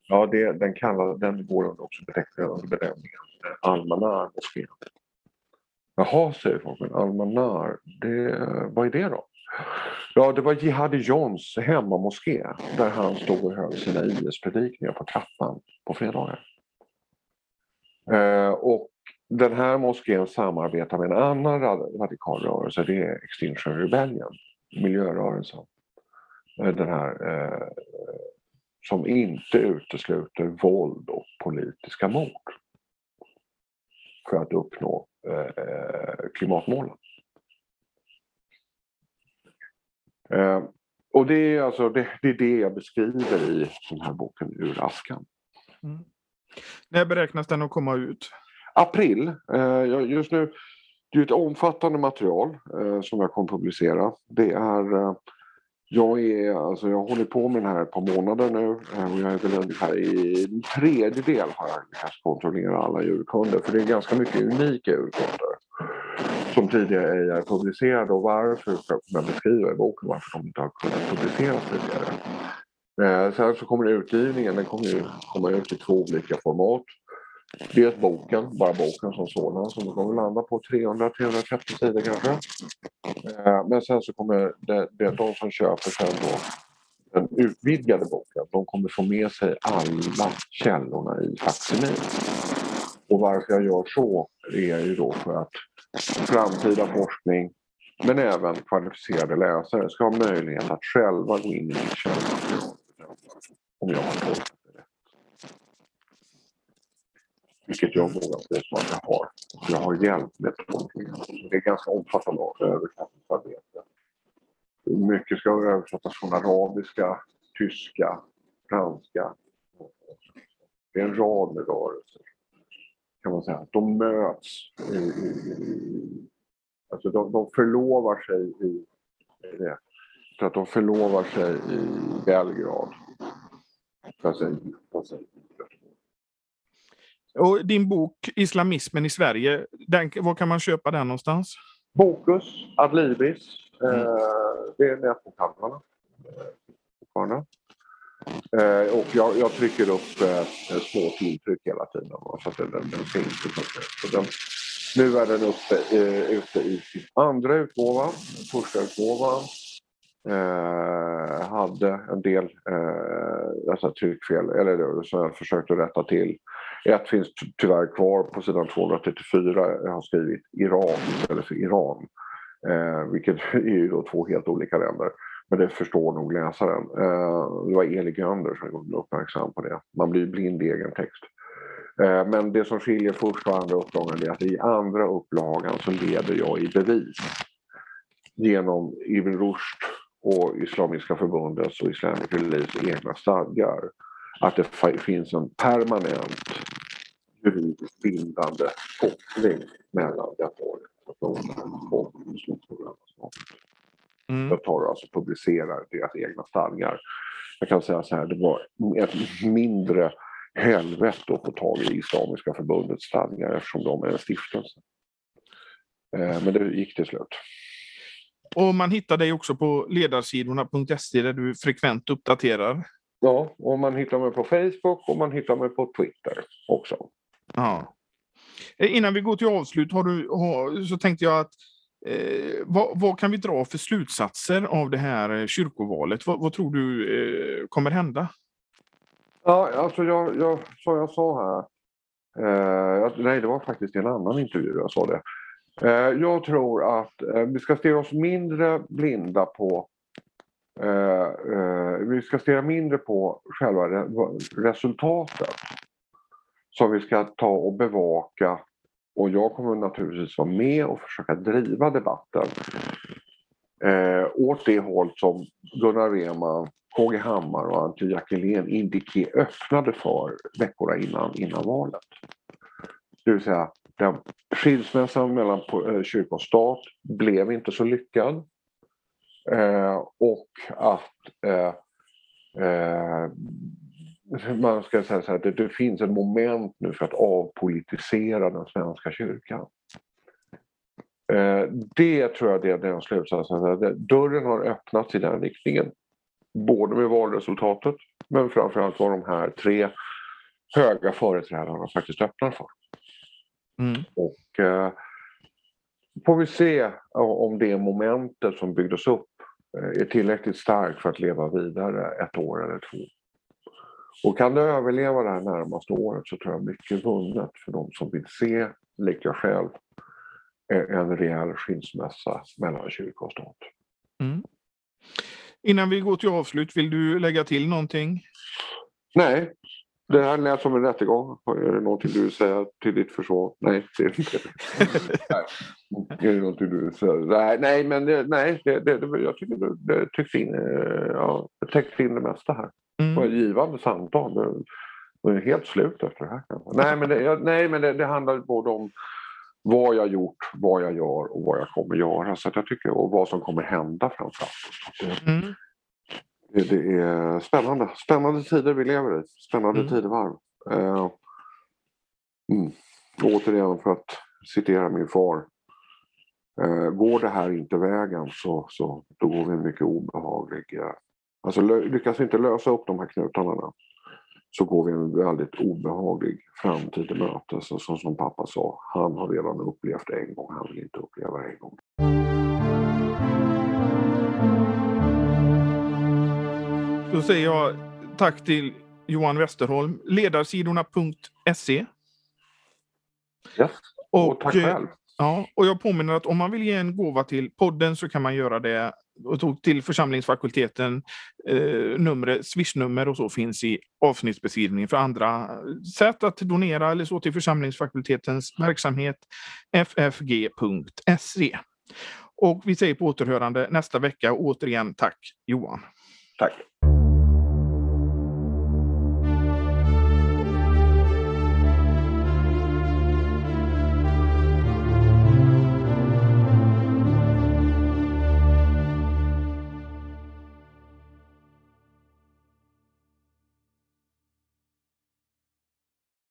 Ja, det, den, kallar, den går under också under benämningen eh, Almanar moskén. Jaha, säger folk, men Almanar, det, vad är det då? Ja, det var Jihadi Johns hemmamoské där han stod och höll sina IS-predikningar på trappan på fredagar. Eh, och den här moskén samarbetar med en annan radikal rörelse, det är Extinction Rebellion, miljörörelsen. Eh, den här eh, som inte utesluter våld och politiska mord för att uppnå eh, klimatmålen. Eh, och det är, alltså, det, det, är det jag beskriver i den här boken Ur askan. Mm. När beräknas den att komma ut? April. Eh, just nu, det är ett omfattande material som jag kommer publicera. Det är jag, är, alltså jag har hållit på med den här ett par månader nu eh, och jag är väl ungefär i en tredjedel har jag lyckats kontrollera alla djurkunder. för det är ganska mycket unika djurkunder som tidigare ej är publicerade och varför kommer jag beskriva i boken varför de inte har kunnat publiceras tidigare. Eh, sen så kommer utgivningen, den kommer ju komma ut i två olika format. Dels boken, bara boken som sådan, som kommer landa på 300-330 sidor kanske. Eh, men sen så kommer det, det, de som köper sen då den utvidgade boken, de kommer få med sig alla källorna i faksimil. Och varför jag gör så är ju då för att framtida forskning men även kvalificerade läsare ska ha möjlighet att själva gå in i mitt källmaterial om jag har tolkat det rätt. Vilket jag vågar påstå att jag har. Jag har hjälp med tolkningen. Det är ganska omfattande översättningsarbete. Mycket ska översättas från arabiska, tyska, franska. Det är en rad med rörelser kan man säga. De möts i, i, i alltså de, de förlovar sig i, det. Så att de förlovar sig i Belgrad. Alltså och din bok Islamismen i Sverige, den, var kan man köpa den någonstans? Bokus, Adlibris. Mm. Eh, det är nätbokhandlarna. Eh, Eh, och jag, jag, trycker upp eh, små tilltryck hela tiden så att den, den, syns. Så den, nu är den uppe, eh, ute i sin andra utgåva. Första utgåvan eh, hade en del eh, alltså tryckfel, eller så jag försökte rätta till. Ett finns tyvärr kvar på sidan 234. Jag har skrivit Iran istället för Iran. Eh, vilket är ju då två helt olika länder. Men det förstår nog läsaren. Eh, det var Eli Gönder som gjorde uppmärksam på det. Man blir blind i egen text. Eh, men det som skiljer första och andra upplagan är att i andra upplagan så leder jag i bevis genom Ibn Rushd och Islamiska förbundets och Islamic Reliefs egna stadgar att det finns en permanent juridiskt bindande koppling mellan organisation och beslutsprogrammet. Mm. Jag tar alltså publicerar deras egna stadgar. Jag kan säga så här, det var ett mindre helvete att få tag i Islamiska förbundets stadgar eftersom de är en stiftelse. Eh, men det gick till slut. Och man hittar dig också på ledarsidorna.se där du frekvent uppdaterar. Ja, och man hittar mig på Facebook och man hittar mig på Twitter också. Ja. Eh, innan vi går till avslut har du, har, så tänkte jag att eh, vad, vad, kan vi dra för slutsatser av det här eh, kyrkovalet? Vad, vad tror du eh, kommer hända? Ja, alltså jag, jag, som jag sa här, eh, nej det var faktiskt en annan intervju jag sa det. Eh, jag tror att eh, vi ska stirra oss mindre blinda på vi ska stirra mindre på själva resultatet som vi ska ta och bevaka och jag kommer naturligtvis vara med och försöka driva debatten eh, åt det håll som Gunnar Rehman, KG Hammar och Antje Jackelén indiké öppnade för veckorna innan, innan valet. Det vill säga den skilsmässan mellan eh, kyrka och stat blev inte så lyckad. Eh, och att eh, eh, man ska säga så här, det, det finns ett moment nu för att avpolitisera den svenska kyrkan. Eh, det tror jag det är den slutsatsen. Dörren har öppnats i den riktningen. Både med valresultatet men framförallt vad de här tre höga företrädarna faktiskt öppnar för. Mm. Och eh, får vi se om det momentet som byggdes upp eh, är tillräckligt starkt för att leva vidare ett år eller två. Och kan det överleva det här närmaste året så tror jag mycket vunnet för de som vill se, likt jag själv, en rejäl skilsmässa mellan kyrka och stat. Mm. Innan vi går till avslut, vill du lägga till någonting? Nej, det här lät som en rättegång. Är det någonting du vill säga till ditt försvar? Nej, det är inte nej. Är det någonting du vill säga? Nej, nej men det, nej, det, det, jag tycker det, det tyckte in, ja, det täckte in det mesta här. Mm. Det var givande samtal. Det var helt slut efter det här. Nej, men det, nej, men det, det handlar både om vad jag gjort, vad jag gör och vad jag kommer göra. Så jag tycker, och vad som kommer hända framförallt. Mm. Det, är spännande. Spännande tider vi lever i. Spännande mm. tidevarv. Uh, mm. Återigen för att citera min far. Uh, går det här inte vägen så, så då går vi en mycket obehaglig... Uh, alltså lyckas vi inte lösa upp de här knutarna så går vi en väldigt obehaglig framtid i möte. Så, som, som pappa sa, han har redan upplevt det en gång, han vill inte uppleva det en gång. Då säger jag tack till Johan Westerholm, ledarsidorna.se. Yes. Och, och tack själv. Ja, och jag påminner att om man vill ge en gåva till podden så kan man göra det och tog till församlingsfakulteten. Eh, numret, swishnummer och så finns i avsnittsbeskrivningen för andra sätt att donera eller så till församlingsfakultetens verksamhet ffg.se. Och vi säger på återhörande nästa vecka. Återigen tack Johan. Tack.